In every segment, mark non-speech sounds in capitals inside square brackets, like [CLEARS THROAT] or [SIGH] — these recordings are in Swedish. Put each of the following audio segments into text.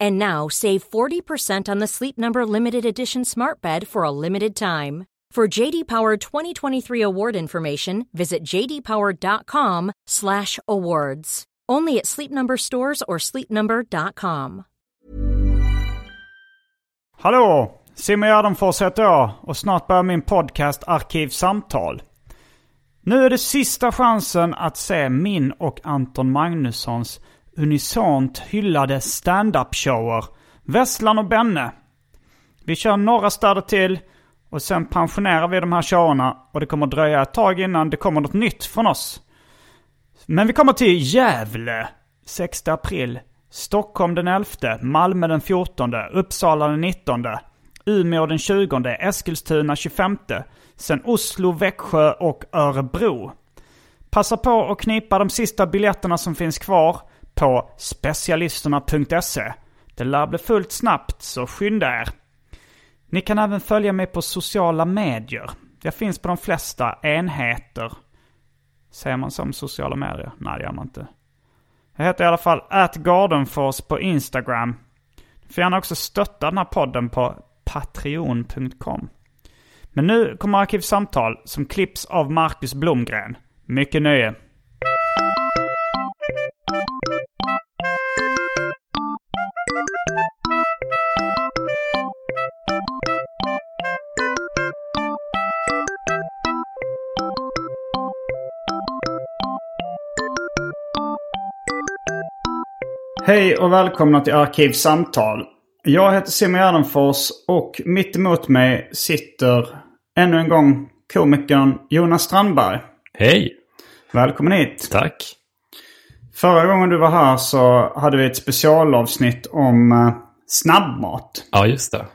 And now save 40% on the Sleep Number limited edition Smart Bed for a limited time. For JD Power 2023 award information, visit jdpower.com/awards. Only at Sleep Number stores or sleepnumber.com. Hallå! Simon Gärdenfors heter jag och snart börjar min podcast Arkivsamtal. Nu är det sista chansen att se min och Anton Magnussons unisont hyllade stand-up-shower Vesslan och Benne. Vi kör några städer till och sen pensionerar vi de här showerna och det kommer dröja ett tag innan det kommer något nytt från oss. Men vi kommer till Gävle 6 april, Stockholm den 11, Malmö den 14, Uppsala den 19, Umeå den 20, Eskilstuna 25, sen Oslo, Växjö och Örebro. Passa på att knipa de sista biljetterna som finns kvar på specialisterna.se. Det lär bli fullt snabbt, så skynda er. Ni kan även följa mig på sociala medier. Jag finns på de flesta enheter. Säger man som sociala medier? Nej, det gör man inte. Jag heter i alla fall atgardenfors på Instagram. Du får gärna också stötta den här podden på patreon.com. Men nu kommer Arkivsamtal som klipps av Marcus Blomgren. Mycket nöje. Hej och välkomna till Arkivsamtal. Jag heter Simon Gärdenfors och mitt emot mig sitter ännu en gång komikern Jonas Strandberg. Hej! Välkommen hit! Tack! Förra gången du var här så hade vi ett specialavsnitt om eh, snabbmat. Ja, just det.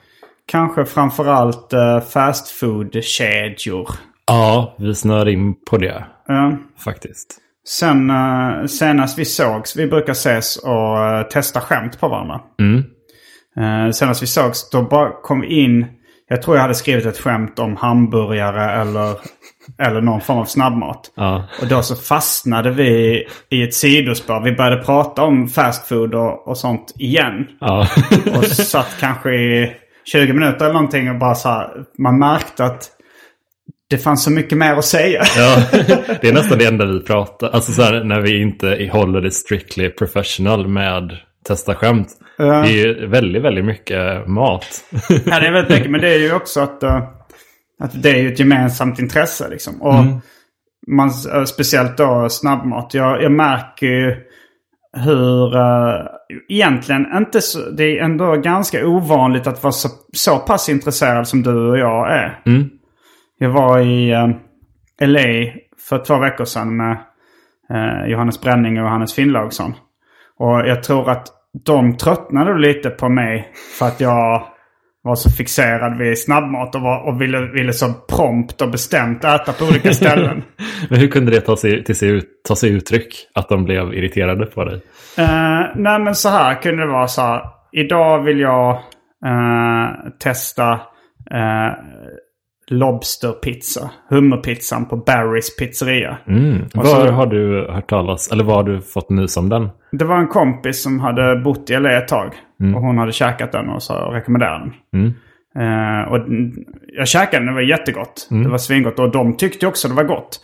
Kanske framförallt eh, fast food-kedjor. Ja, vi snör in på det. Ja. Faktiskt. Sen eh, senast vi sågs, vi brukar ses och eh, testa skämt på varandra. Mm. Eh, senast vi sågs, då bara kom vi in. Jag tror jag hade skrivit ett skämt om hamburgare eller, eller någon form av snabbmat. Ja. Och då så fastnade vi i ett sidospår. Vi började prata om fast food och, och sånt igen. Ja. Och satt kanske i 20 minuter eller någonting och bara så här, Man märkte att det fanns så mycket mer att säga. [LAUGHS] ja, det är nästan det enda vi pratar. Alltså så här, när vi inte håller det strictly professional med testa skämt. Det är ju väldigt, väldigt mycket mat. Ja, det är väldigt mycket. Men det är ju också att, eh, att det är ju ett gemensamt intresse. Liksom. Och man, eh, speciellt då snabbmat. Jag, jag märker ju hur... Uh, egentligen inte så... Det är ändå ganska ovanligt att vara så, så pass intresserad som du och jag är. Mm. Jag var i uh, LA för två veckor sedan med uh, Johannes Bränning och Johannes Finnlaugsson. Och jag tror att de tröttnade lite på mig för att jag var så fixerad vid snabbmat och, var, och ville, ville så prompt och bestämt äta på olika [LAUGHS] ställen. Men hur kunde det ta sig, till sig, ut, ta sig uttryck? Att de blev irriterade på dig? Uh, nej men så här kunde det vara så här. Idag vill jag uh, testa uh, Lobsterpizza. Hummerpizzan på Barrys pizzeria. Mm. Var så- har du hört talas, eller var har du fått nys om den? Det var en kompis som hade bott i LA ett tag. Och hon hade käkat den och så rekommenderade den. Mm. Eh, och jag käkade den, det var jättegott. Det var svingott och de tyckte också det var gott.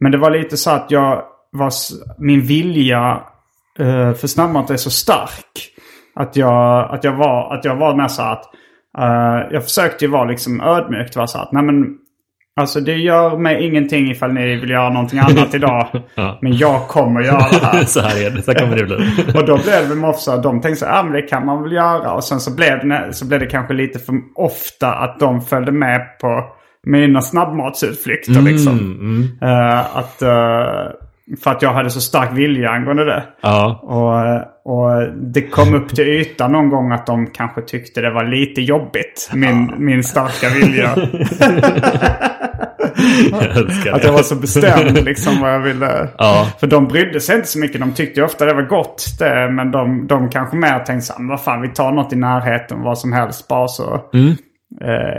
Men det var lite så att jag var, min vilja eh, för snabbmat är så stark. Att jag, att jag, var, att jag var med så att eh, jag försökte ju vara liksom ödmjukt. Var så att, nej men, Alltså det gör mig ingenting ifall ni vill göra någonting annat idag. [LAUGHS] Ja. Men jag kommer göra det här. [LAUGHS] så här är det, så kommer det bli. [LAUGHS] Och då blev det ofta, de tänkte så här, ah, men det kan man väl göra. Och sen så blev, det, så blev det kanske lite för ofta att de följde med på mina snabbmatsutflykter. liksom. Eh, att, eh, för att jag hade så stark vilja angående det. Ja, Och, och det kom upp till ytan någon gång att de kanske tyckte det var lite jobbigt. Min, min starka vilja. [LAUGHS] jag Att jag var så bestämd liksom vad jag ville. Ja. För de brydde sig inte så mycket. De tyckte ofta det var gott det. Men de, de kanske mer tänkte så här, "Men vad fan vi tar något i närheten, vad som helst bara så eh,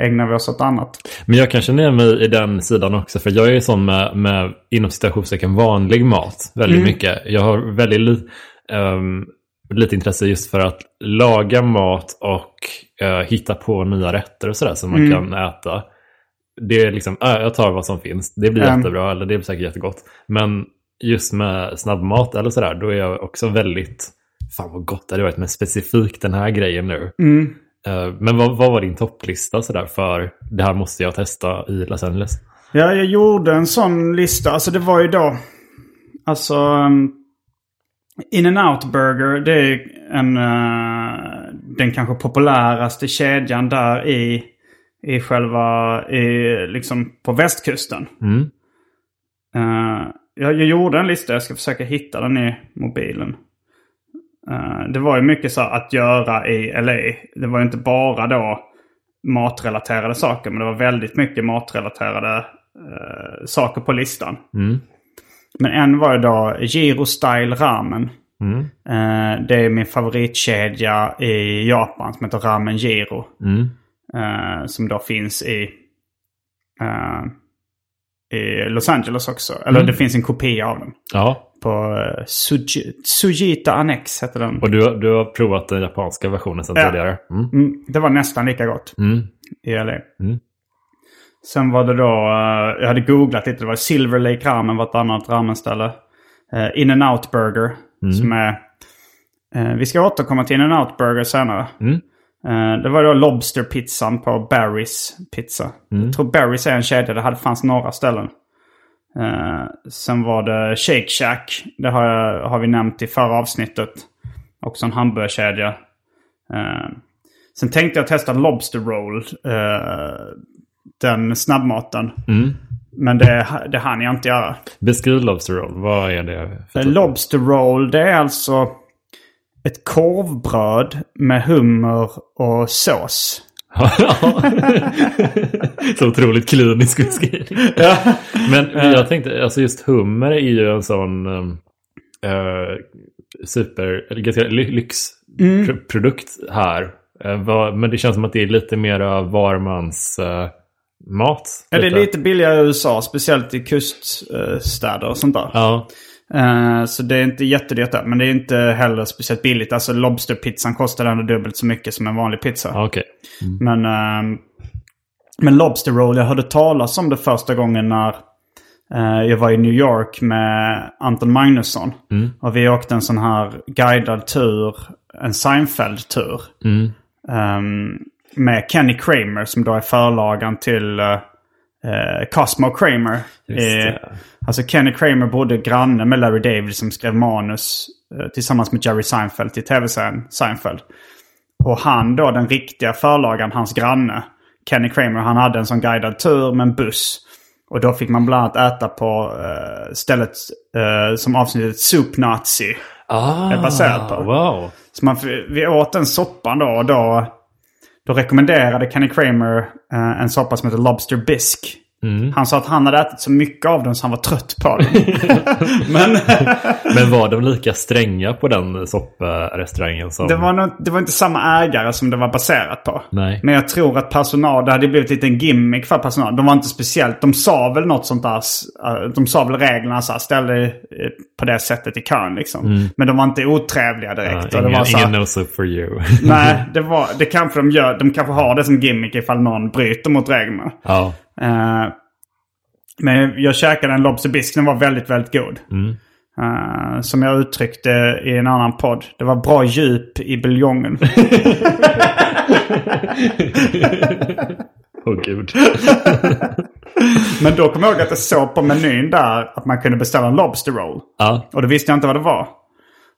ägnar vi oss åt annat. Men jag kan känna igen mig i den sidan också. För jag är sån med, med inom citationstecken vanlig mat väldigt mycket. Jag har väldigt li, ehm, lite intresse just för att laga mat och eh, hitta på nya rätter och sådär som man kan äta. Det är liksom, äh, jag tar vad som finns. Det blir Mm. jättebra eller det blir säkert jättegott. Men just med snabbmat eller sådär, då är jag också väldigt, fan vad gott det hade varit med specifikt den här grejen nu. Eh, Men vad, vad var din topplista sådär för det här måste jag testa i Los Angeles? Ja, jag gjorde en sån lista. Alltså det var ju då... Alltså... um, In and out burger det är en, eh, den kanske populäraste kedjan där i, i själva, i, liksom på västkusten. Mm. Eh, jag, jag gjorde en lista, jag ska försöka hitta den i mobilen. Eh, det var ju mycket så att göra i LA. Det var ju inte bara då matrelaterade saker, men det var väldigt mycket matrelaterade eh, saker på listan. Mm. Men en var ju då Giro Style Ramen. Mm. Eh, det är min favoritkedja i Japan som heter Ramen Giro. Mm. Eh, som då finns i, eh, i Los Angeles också. Eller det finns en kopia av den. Ja, På uh, Suji, Sujita Annex heter den. och du, du har provat den japanska versionen sedan Ja. tidigare? Mm. Mm, det var nästan lika gott Mm. i LA. Mm. Sen var det då, eh, jag hade googlat lite, det var Silver Lake Ramen var ett annat ramenställe. Uh, In and Out Burger. Som är, eh, vi ska återkomma till In and Out Burger senare. Mm. Eh, det var då Lobster-pizzan på Barry's Pizza. Jag tror Barry's är en kedja, det hade fanns några ställen. Eh, sen var det Shake Shack. Det har, jag, har vi nämnt i förra avsnittet. Också en hamburgerkedja. Eh, sen tänkte jag testa Lobster Roll. eh, den snabbmaten. Men det, det hann jag inte göra. Beskriv Lobster Roll, vad är det? för En typ? Lobster Roll det är alltså ett korvbröd med hummer och sås. [LAUGHS] Så otroligt klinisk beskrivning. Men jag tänkte, alltså just hummer är ju en sån um, eh, super, ganska ly- lyxprodukt här. Eh, men det känns som att det är lite mer varmans uh, mat. Ja, det är lite billigare i USA, speciellt i kuststäder och sånt där. Ja, Eh, så det är inte jättedyrt där, men det är inte heller speciellt billigt. Alltså Lobsterpizzan kostar ändå dubbelt så mycket som en vanlig pizza. ja okej. Men, ehm, men Lobster Roll, jag hörde talas om det första gången när eh, jag var i New York med Anton Magnusson. Och vi åkte en sån här guidad tur, en Seinfeld-tur. Ehm, med Kenny Kramer som då är förlagan till uh, Cosmo Kramer. Eh, alltså Kenny Kramer bodde granne med Larry David som skrev manus eh, tillsammans med Jerry Seinfeld till tv-serien Seinfeld. Och han då, den riktiga förlagan, hans granne, Kenny Kramer, han hade en sån guidad tur med en buss. Och då fick man bland annat äta på eh, stället eh, som avsnittet Soup Nazi. Ah, är baserat på. Wow. Så man, vi åt den soppan då och då, då rekommenderade Kenny Kramer eh, en soppa som heter Lobster Bisque. Han sa att han hade ätit så mycket av den så han var trött på den. [LAUGHS] Men Men var de lika stränga på den sopprestaurangen som... det var, nog, det var inte samma ägare som det var baserat på. Nej. Men jag tror att personal, det hade blivit lite en gimmick för personal. De var inte speciellt, de sa väl något sånt där. eh, De sa väl reglerna så här, ställ dig eh, på det sättet i kön liksom. Men de var inte otrevliga direkt. Ja, ingen, här, ingen no soup for you. Nej, det, var, det kanske de gör. De kanske har det som gimmick ifall någon bryter mot reglerna. ja. Eh, men jag käkade en Lobster Bisque. Den var väldigt, väldigt god. Mm. Eh, som jag uttryckte i en annan podd. Det var bra djup i buljongen. [LAUGHS] Åh gud. Men då kommer jag ihåg att det såg på menyn där att man kunde beställa en Lobster Roll. Ja. Och då visste jag inte vad det var.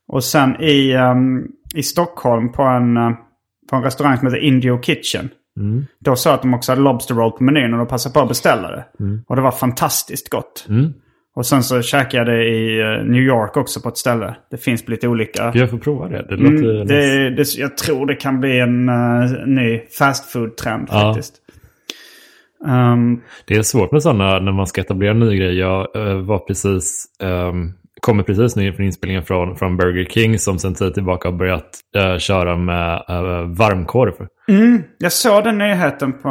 Och sen i, ehm, i Stockholm på en, eh, på en restaurang som heter Indio Kitchen. Då sa att de också hade Lobster Roll på menyn och då passade på att beställa det. Och det var fantastiskt gott. Och sen så käkade jag det i eh, New York också på ett ställe. Det finns på lite olika... Jag får prova det. Det låter Mm, det, det, jag tror det kan bli en eh, ny fast food-trend Ja. faktiskt. Ehm, Det är svårt med sådana när man ska etablera en ny grej. Jag eh, var precis, um, kommer precis nu från inspelningen från, från Burger King som sedan tid tillbaka har börjat eh, köra med uh, varmkorv. jag såg den nyheten på,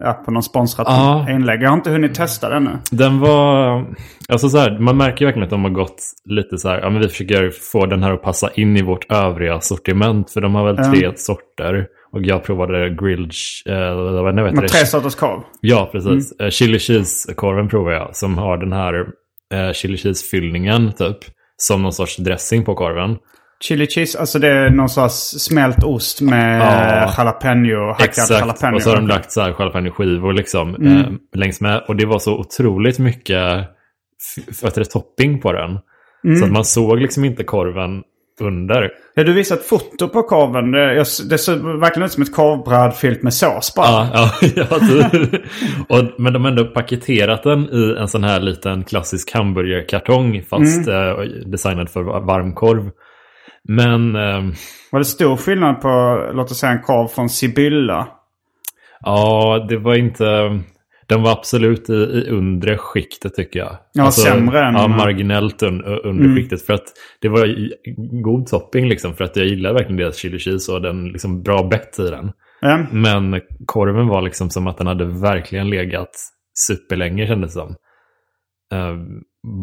ja, på någon sponsrat Ja. inlägg. Jag har inte hunnit testa den ännu. Den var, alltså så här, man märker verkligen att de har gått lite så här, ja men vi försöker få den här att passa in i vårt övriga sortiment. För de har väl tre sorter. Och jag provade grilled, eh, vad heter Med det? tre sorters korv. Ja, precis. Eh, Chili cheese-korven provar jag. Som har den här eh, chili cheese-fyllningen typ. Som någon sorts dressing på korven. Chili cheese, alltså det är någon sorts smält ost med Ja. jalapeno, hackad Exakt. jalapeno. Och så har de lagt så här jalapeno-skivor liksom Mm. eh, längs med. Och det var så otroligt mycket f- vad heter det, topping på den. Mm. Så att man såg liksom inte korven under. Ja, du visade ett foto på korven. Det, ser verkligen ut som ett korvbröd fyllt med sås bara. Ja, ja, [LAUGHS] ja typ. och, men de har ändå paketerat den i en sån här liten klassisk hamburgerkartong fast Mm. eh, designad för varmkorv. Men ehm, Var det stor skillnad på, låt oss säga en korv från Sibylla? Ja, det var inte... Den var absolut i, i undre skiktet tycker jag. Ja, sämre än- Ja, marginellt un, under skiktet. För att det var god topping liksom. För att jag gillar verkligen deras chili cheese och den liksom bra bett i den. Ja. Men korven var liksom som att den hade verkligen legat superlänge kändes det som. Ehm,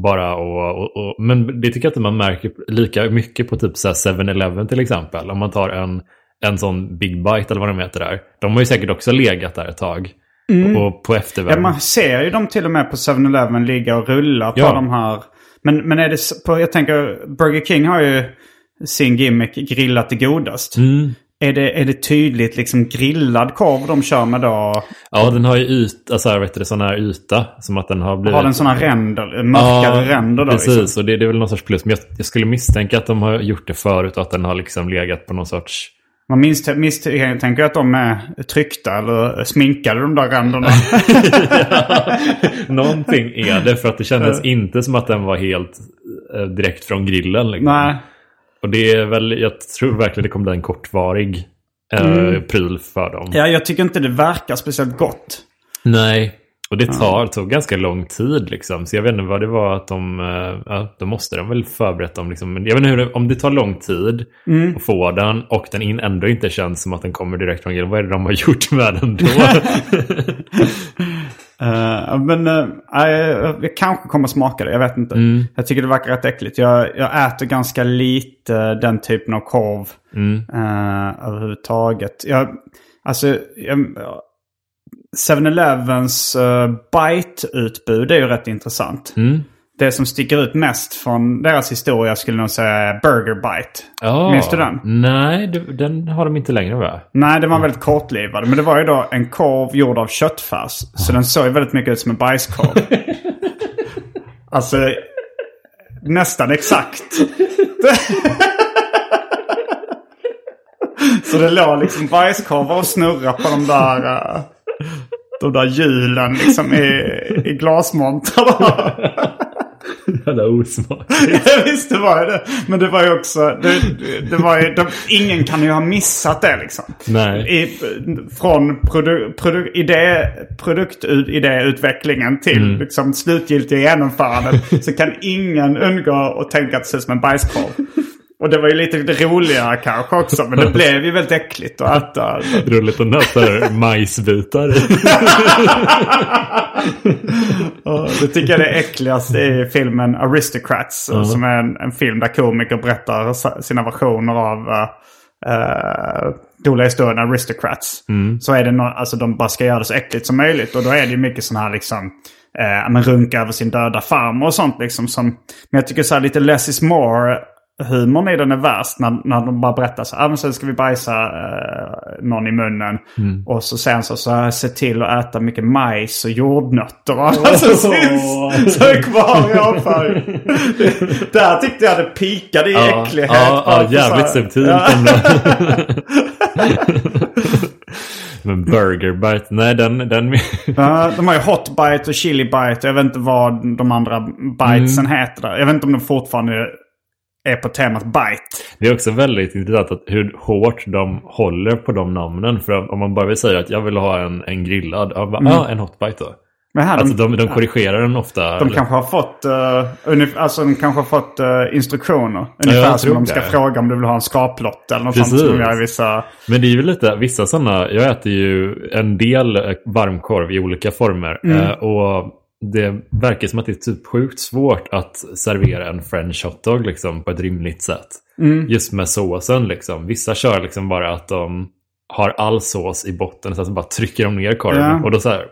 bara och, och, och, men det tycker jag inte man märker lika mycket på typ så här 7-Eleven till exempel. Om man tar en, en sån Big Bite eller vad de heter där. De har ju säkert också legat där ett tag. Och på Ja, eftervärm. man ser ju dem till och med på 7-Eleven ligga och rulla på Ja. de här. Men, men är det på, jag tänker, Burger King har ju sin gimmick grillat det godast. Mm. Är, det, är det tydligt liksom grillad korv de kör med då? Ja, den har ju yta, alltså, vet du, sån här yta. Som att den har blivit... Har den sådana ränder, mörkare ränder då? precis. Liksom? Och det, det är väl någon sorts plus. Men jag, jag skulle misstänka att de har gjort det förut och att den har liksom legat på någon sorts... Man minst, misstänker att de är tryckta eller sminkade de där ränderna. [LAUGHS] Någonting är det för att det kändes inte som att den var helt eh, direkt från grillen. Liksom. Nej. Och det är väl, jag tror verkligen det kommer bli en kortvarig eh, pryl för dem. Ja, jag tycker inte det verkar speciellt gott. Nej, och det tar, tog ganska lång tid liksom. Så jag vet inte vad det var att de, eh, ja, då måste de väl förberett dem liksom. Jag vet inte hur det, om det tar lång tid att få den och den in, ändå inte känns som att den kommer direkt från grillen. Vad är det de har [LAUGHS] gjort med den då? [LAUGHS] Eh, men uh, jag kanske kommer smaka det, jag vet inte. Mm. Jag tycker det verkar rätt äckligt. Jag, jag äter ganska lite den typen av korv Mm. uh, överhuvudtaget. Jag, alltså, jag, 7-Elevens uh, bite-utbud är ju rätt intressant. Mm. Det som sticker ut mest från deras historia skulle nog säga är Burger Bite. Ja. Minns du den? Nej, den har de inte längre va? Nej, den var väldigt kortlivad. Men det var ju då en korv gjord av köttfärs. Så den såg ju väldigt mycket ut som en bajskorv. [LAUGHS] alltså, nästan exakt. [LAUGHS] Så det låg liksom bajskorvar och snurra på de där, eh, de där hjulen liksom i, i glasmontrarna. [LAUGHS] Jävla osmak. [LAUGHS] Jag visste var ju det. Men det var ju också, det, det var ju, de, ingen kan ju ha missat det liksom. Nej. I, från produ, produ, idé, produktidéutvecklingen till liksom, slutgiltiga genomförandet så kan ingen undgå att tänka att det ser ut som en bajskorv. Och det var ju lite roligare kanske också, men det blev ju väldigt äckligt att äta. [LAUGHS] Roligt att nöta majsbitar [LAUGHS] det tycker jag det är äckligast i filmen Aristocrats. Som är en, en film där komiker berättar sina versioner av uh, uh, roliga historien Aristocrats. Så är det no- alltså de bara ska göra det så äckligt som möjligt. Och då är det ju mycket sån här liksom uh, men runka över sin döda farmor och sånt liksom. Som, men jag tycker så här lite less is more humorn i den är värst när, när de bara berättar så här, ah, men sen ska vi bajsa eh, någon i munnen. Och så sen så, så jag sett till att äta mycket majs och jordnötter. Och alla som syns så är kvar i avföringen. [LAUGHS] Där tyckte jag det pikade i Ja, äcklighet. ja, ja, jävligt här- subtilt Ja. [LAUGHS] Men Burger Bite, nej den... den Ja, de har ju Hot Bite och Chili Bite. Jag vet inte vad de andra bitesen Mm. heter där. Jag vet inte om de fortfarande är på temat bite. det är också väldigt intressant att hur hårt de håller på de namnen. För om man bara vill säga att jag vill ha en, en grillad, ja, bara, ah, en Hot Bite då. Men här, Alltså de, de, de korrigerar den ofta. de eller- kanske har fått, uh, alltså, de kanske har fått eh, instruktioner. Ungefär som tror de ska det. fråga om du vill ha en skaplott eller något sånt Precis. som gör i vissa... Men det är ju lite, vissa sådana, jag äter ju en del eh, varmkorv i olika former. Mm. Eh, och det verkar som att det är typ sjukt svårt att servera en french hotdog liksom på ett rimligt sätt. Mm. Just med såsen liksom. Vissa kör liksom bara att de har all sås i botten. Så bara trycker de ner korven. Ja. Och då så här.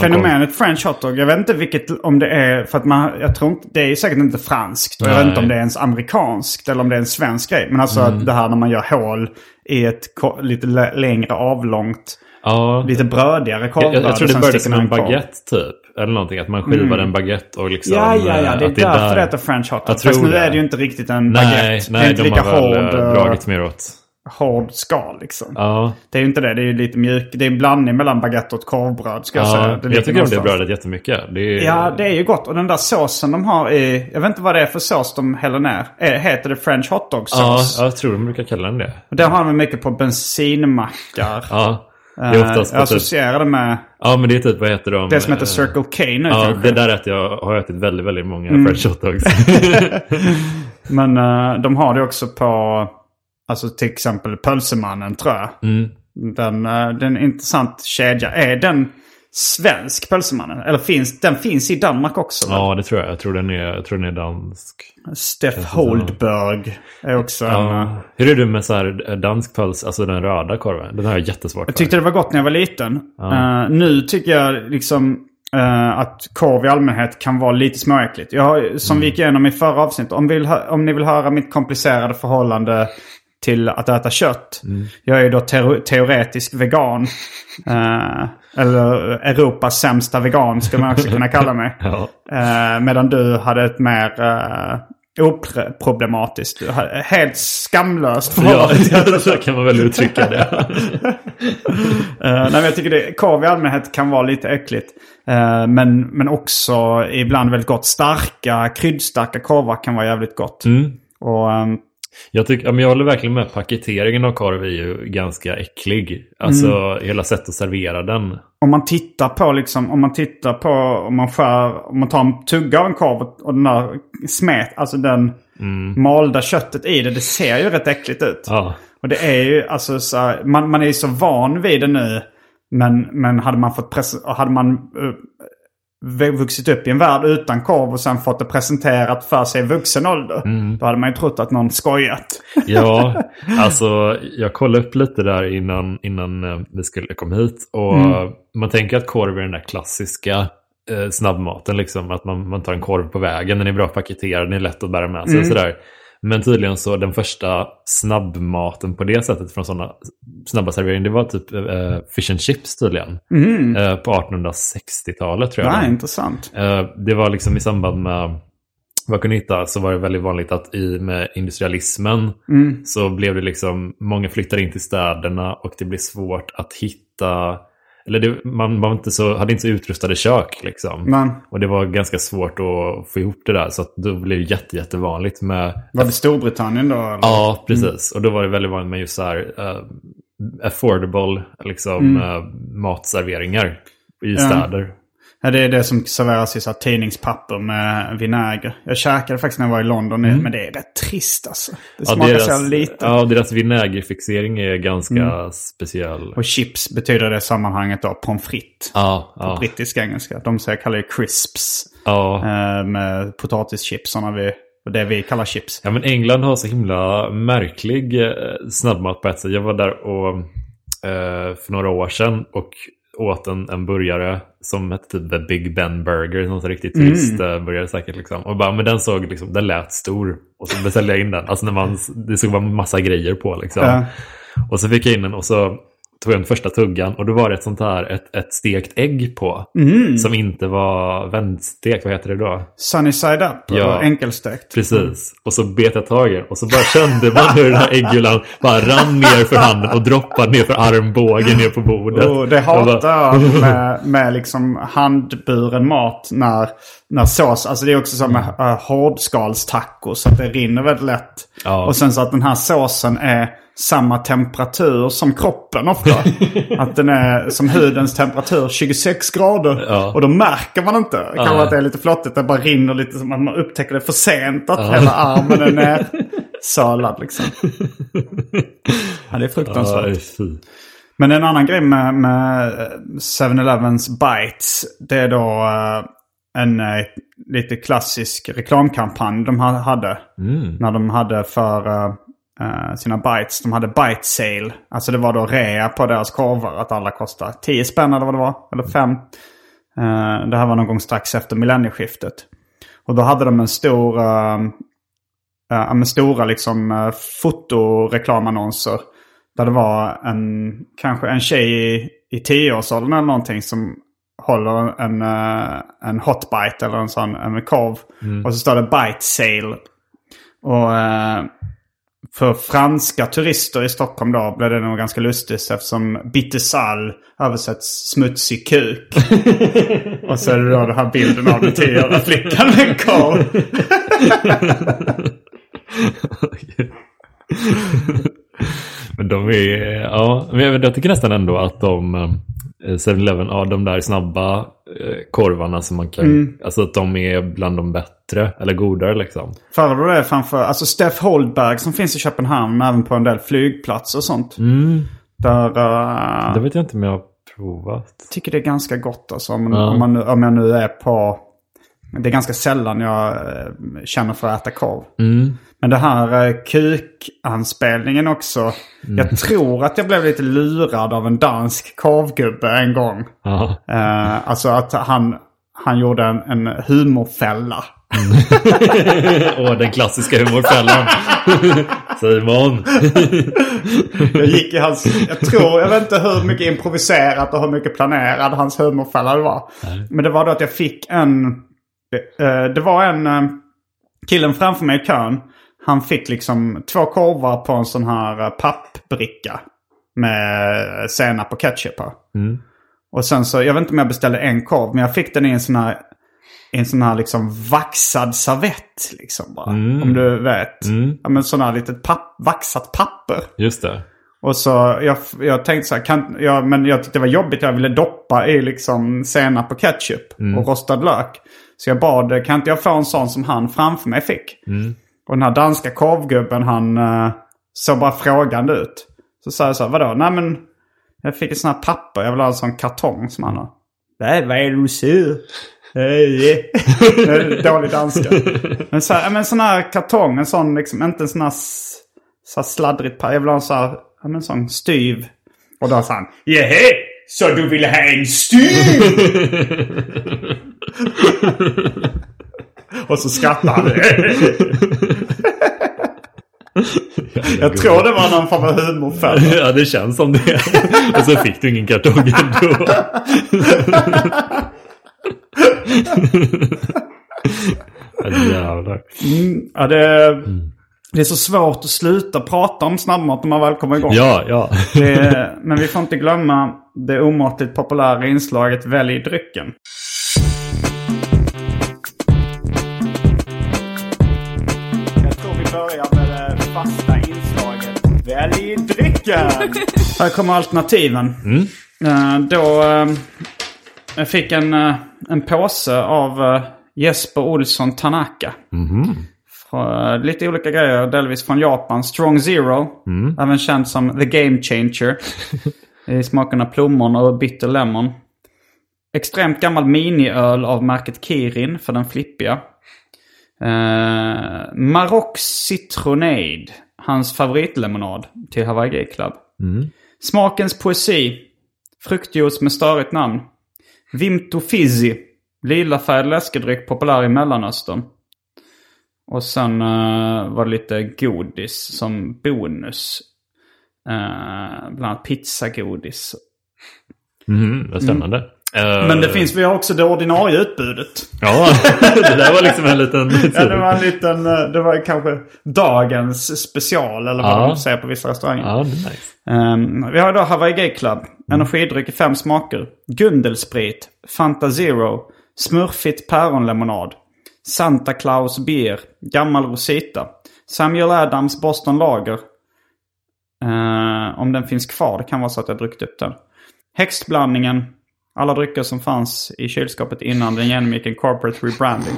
Fenomenet French hotdog, jag vet inte vilket, om det är, för att man, jag tror inte, det är säkert inte franskt. Jag vet inte om det är ens amerikanskt eller om det är en svensk grej. Men alltså Mm. det här när man gör hål i ett lite lä- längre avlångt, Ja. lite brödigare Jag, korvbröd. jag, jag tror och det började som en korv. baguette typ. Eller någonting. Att man skivar en baguette och liksom... Ja, ja, ja. Det är att därför där- det heter French. Jag tror Fast nu det. är det ju inte riktigt en Nej, baguette. det är nej inte de lika har väl hård, eh, eh, dragit mer åt. hård skal liksom. Ja, Det är ju inte det. Det är ju lite mjuk. Det är en blandning mellan baguette och korvbröd ska jag säga. ja Det jag tycker om det brödet jättemycket. Det är, Ja, det är ju gott. Och den där såsen de har i... Jag vet inte vad det är för sås de häller ner. Eh, Heter det French hotdog-sås? ja, jag tror de brukar kalla den det. Och Den har de mycket på bensinmackar. Ja, det Eh, är oftast jag typ, associerar det med Ja, men det är typ, vad heter de? det som heter Circle K nu Ja, kanske. det där äter jag, har jag ätit väldigt, väldigt många Mm. french hotdogs. [LAUGHS] Men eh, de har det också på... Alltså till exempel Pölsemannen tror jag. Mm. Den, eh, den intressant kedja. Är den svensk Pölsemannen? Eller finns den finns i Danmark också? ja, det tror jag. Jag tror den är, jag tror den är dansk. Steff Holdberg är också en... eh, Ja. Hur är du med så här dansk pöls, alltså den röda korven? Den har jag jättesvårt för. Jag tyckte det var gott när jag var liten. Eh, nu tycker jag liksom eh, att korv i allmänhet kan vara lite småäckligt. Jag har, som vi gick igenom i förra avsnittet. Om, vill, om ni vill höra mitt komplicerade förhållande till att äta kött. Jag är ju då tero- teoretisk vegan. [LAUGHS] Eh, eller Europas sämsta vegan skulle man också kunna kalla mig. [LAUGHS] Ja. Eh, medan du hade ett mer uh, oproblematiskt, helt skamlöst Ja, [LAUGHS] så kan man väl uttrycka det. Eh, nej, jag tycker det, korv i allmänhet kan vara lite äckligt. Eh, men, men också ibland väldigt gott. Starka, kryddstarka korvar kan vara jävligt gott. Mm. Och, ehm, Jag, tycker, jag håller verkligen med. Paketeringen av korv är ju ganska äcklig. Alltså Mm. hela sättet att servera den. om man tittar på liksom, om man tittar på, om man skär, om man tar en tugga av en korv och, den där smet, alltså den malda köttet i det, det ser ju rätt äckligt ut. Ja. Och det är ju alltså så här, man, man är ju så van vid det nu. Men, men hade man fått press, hade man uh, vuxit upp i en värld utan korv och sen fått det presenterat för sig i vuxen ålder. Då hade man ju trott att någon skojat. [LAUGHS] Ja, alltså jag kollade upp lite där innan, innan eh, vi skulle komma hit. Och Mm. man tänker att korv är den där klassiska eh, snabbmaten. Liksom. Att man, man tar en korv på vägen, den är bra paketerad, den är lätt att bära med sig. Och sådär. Men tydligen så den första snabbmaten på det sättet från sådana snabba serveringar, det var typ eh, fish and chips tydligen. Eh, på 1860-talet tror jag. Mm. Nej, intressant. Eh, det var liksom i samband med vad jag kunde hitta så var det väldigt vanligt att i med industrialismen Mm. så blev det liksom, många flyttade in till städerna och det blev svårt att hitta, eller det, man var inte så, hade inte så utrustade kök liksom. Men Och det var ganska svårt att få ihop det där så att då blev det jätte, jättevanligt med var det Storbritannien då? Eller? Ja, precis. Och då var det väldigt vanligt med just så här eh, affordable liksom, eh, matserveringar i städer. Ja, det är det som serveras i så tidningspapper med vinäger. Jag käkade faktiskt när jag var i London, men det är rätt trist alltså. Det smakar så jävla lite. ja, deras vinägerfixering är ganska speciell. Och chips betyder det i sammanhanget då pommes frites. Ja, På ja, brittisk engelska. De säger kallar det crisps. ja. Eh, med potatischipsarna vi, och det vi kallar chips. ja, men England har så himla märklig eh, snabbmat på ett sätt. Jag var där och, eh, för några år sedan och åt en, en burgare som hette typ The Big Ben Burger. Någon riktigt turistburgare säkert. Liksom. Och bara, men den såg liksom, den lät stor. Och så beställde jag in den. Alltså när man, det såg bara massa grejer på liksom. Ja. Och så fick jag in den och så tog jag den första tuggan och då var det ett sånt här, ett, ett stekt ägg på. Som inte var vändstekt, vad heter det då? Sunny side up Ja. och enkelstekt. Precis. Och så bet jag tag i den och så bara kände man hur den här äggulan bara rann ner för handen och droppade ner för armbågen ner på bordet. Och det Jag bara- hatar jag [LAUGHS] med, med liksom handburen mat när, när sås, alltså det är också som med uh, hårdskalstacos så att det rinner väldigt lätt. Ja. Och sen så att den här såsen är samma temperatur som kroppen ofta. [LAUGHS] att den är som hudens temperatur 26 grader. Ja. Och då märker man inte. Kanske Ja. att det är lite flottigt. Det bara rinner lite som att man upptäcker det för sent. Att hela armen är nersölad [LAUGHS] liksom. ja, det är fruktansvärt. Ja. Men en annan grej med, med 7-Elevens Bites. Det är då eh, en eh, lite klassisk reklamkampanj de ha- hade. När de hade för eh, eh, sina bites. De hade bite sale. Alltså det var då rea på deras korvar. Att alla kostar 10 spänn eller vad det var. Eller 5. Eh, det här var någon gång strax efter millennieskiftet. Och då hade de en stor... eh, uh, med stora liksom uh, fotoreklamannonser. Där det var en, kanske en tjej i, i tioårsåldern eller någonting som håller en, uh, en hotbite eller en sån en korv. Och så står det bite sale. Och uh, för franska turister i Stockholm då blev det nog ganska lustigt eftersom bitesal översätts smutsig kuk. [LAUGHS] och så är det då den här bilden av den tioåriga flickan med en korv. [LAUGHS] Men de är, ja, men jag, jag tycker nästan ändå att de eh, 7-Eleven, ja de där snabba eh, korvarna som man kan, Mm. alltså att de är bland de bättre eller godare liksom. Föredrar det framför, alltså Steff Holdberg som finns i Köpenhamn, även på en del flygplatser och sånt. Där, uh, Det vet jag inte om jag har provat. tycker det är ganska gott alltså. Om, Ja. om, man, om jag nu är på, det är ganska sällan jag eh, känner för att äta korv. Men det här uh, kukanspelningen också. Jag tror att jag blev lite lurad av en dansk korvgubbe en gång. Eh, alltså att han, han gjorde en, en humorfälla. [LAUGHS] Åh, den klassiska humorfällan. [LAUGHS] Simon. Jag gick i hans, jag tror, jag vet inte hur mycket improviserat och hur mycket planerad hans humorfälla var. Men det var då att jag fick en, eh, det var en, eh, killen framför mig i kön. Han fick liksom två korvar på en sån här eh, pappbricka. Med senap och ketchup på. Och sen så, jag vet inte om jag beställde en korv, men jag fick den i en sån här, i en sån här liksom vaxad servett. Liksom bara. Om du vet. Ja men sån här litet papp, vaxat papper. Just det. Och så jag, jag tänkte så här, kan, ja, men jag tyckte det var jobbigt. Jag ville doppa i liksom senap och ketchup och rostad lök. Så jag bad, kan inte jag få en sån som han framför mig fick? Och den här danska korvgubben han uh, såg bara frågande ut. Så sa jag så här, vadå? Nej men jag fick en sån här papper. Jag vill ha en sån kartong som han har. Nej, vad är det du ser? Hej. [LAUGHS] Dålig danska. Men, så här, men sån här kartong, en sån liksom, inte en sån här, så här sladdrigt papper. Jag vill ha en sån här, en sån styv. Och då sa han, Jehä, så du vill ha en styv? [LAUGHS] [LAUGHS] Och så skrattade han. Jag tror det var någon form av humorfälla. [LAUGHS] Ja, det känns som det. Och så fick du ingen kartong ändå. Jävlar. [LAUGHS] Ja, det, det är så svårt att sluta prata om snabbmat när man väl kommer igång. Ja, ja. Det, men vi får inte glömma det omåttligt populära inslaget Välj drycken. Välj drycken! [LAUGHS] Här kommer alternativen. Eh, då eh, jag fick en, eh, en påse av Jesper Olsson Tanaka. Från, lite olika grejer, delvis från Japan. Strong Zero, även känd som The Game Changer. [LAUGHS] I smakerna plommon och bitter lemon. Extremt gammal miniöl av märket Kirin för den flippiga. Eh, Maroc Citronade, hans favoritlemonad till Hawaii Gay Club. Smakens poesi. Fruktjuice med störigt namn. Vimto Fizzy. Lilafärgad läskedryck populär i Mellanöstern. Och sen eh, var det lite godis som bonus. Uh, bland annat pizzagodis. Mm, vad spännande. Eh, Men det finns, vi har också det ordinarie utbudet. Ja, [LAUGHS] det där var liksom en liten... [LAUGHS] Ja, det var en liten, eh, det var kanske dagens special eller vad Ja. de säger på vissa restauranger. Ja, det är nice. Ehm, vi har då Hawaii Gay Club. Energidryck i fem smaker. Gundelsprit. Fanta Zero. Smurfigt päronlemonad. Santa Claus Beer. Gammal Rosita. Samuel Adams Boston Lager. Eh, om den finns kvar. Det kan vara så att jag druckit upp den. Häxblandningen. Alla drycker som fanns i kylskåpet innan den genomgick en corporate rebranding.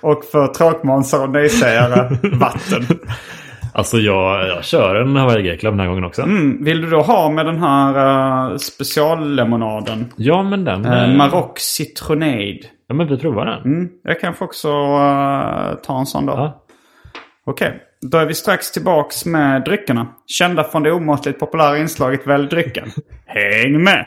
Och för tråkmånsar och nejsägare, [LAUGHS] vatten. Alltså jag, jag kör en Hawaii Gay Club den här gången också. Mm, vill du då ha med den här uh, speciallemonaden? Ja, men den... Uh, Maroc Citronade. Ja, men vi provar den. Mm, jag kanske också uh, ta en sån då. Ja. Okej, då är vi strax tillbaks med dryckerna. Kända från det omåttligt populära inslaget Välj drycken. [LAUGHS] Häng med!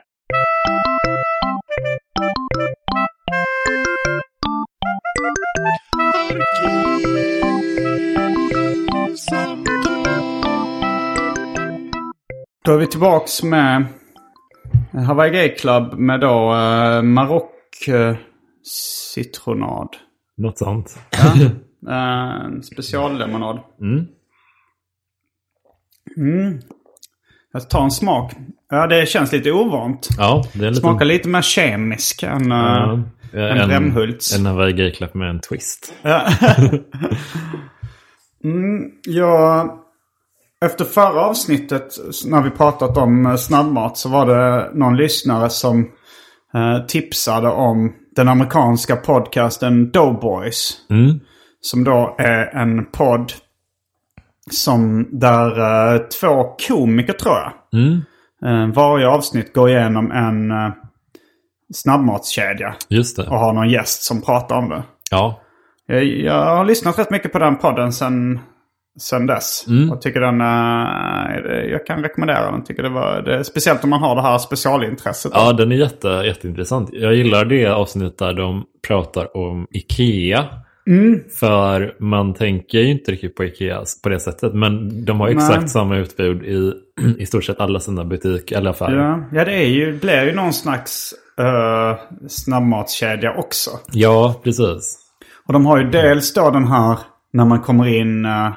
Då är vi tillbaks med Hawaii Gay Club med då uh, Maroc uh, citronad. Något sånt. Uh, [LAUGHS] en speciallemonad. Mm. Mm. Jag tar en smak. Ja, det känns lite ovant. Ja, det är en liten... Smakar lite mer kemisk än, Ja, än Brämhults. En Hawaii Gay Club med en twist. Ja. [LAUGHS] mm, jag, efter förra avsnittet när vi pratat om eh, snabbmat så var det någon lyssnare som eh, tipsade om den amerikanska podcasten Doughboys. Mm. Som då är en podd som där eh, två komiker tror jag. Mm. Eh, varje avsnitt går igenom en eh, snabbmatskedja. Just det. Och har någon gäst som pratar om det. Ja. Jag, jag har lyssnat rätt mycket på den podden sen, sen dess. Och tycker den, eh, jag kan rekommendera den. Tycker det var, det, speciellt om man har det här specialintresset. Ja, den är jätte, jätteintressant. Jag gillar det avsnitt där de pratar om Ikea. För man tänker ju inte riktigt på Ikea på det sättet. Men de har ju Nej. exakt samma utbud i [CLEARS THROAT] i stort sett alla sina butiker eller affärer. Ja. Ja, ja det är ju, blir ju någon slags uh, snabbmatskedja också. precis. Och de har ju dels då den här när man kommer in eh,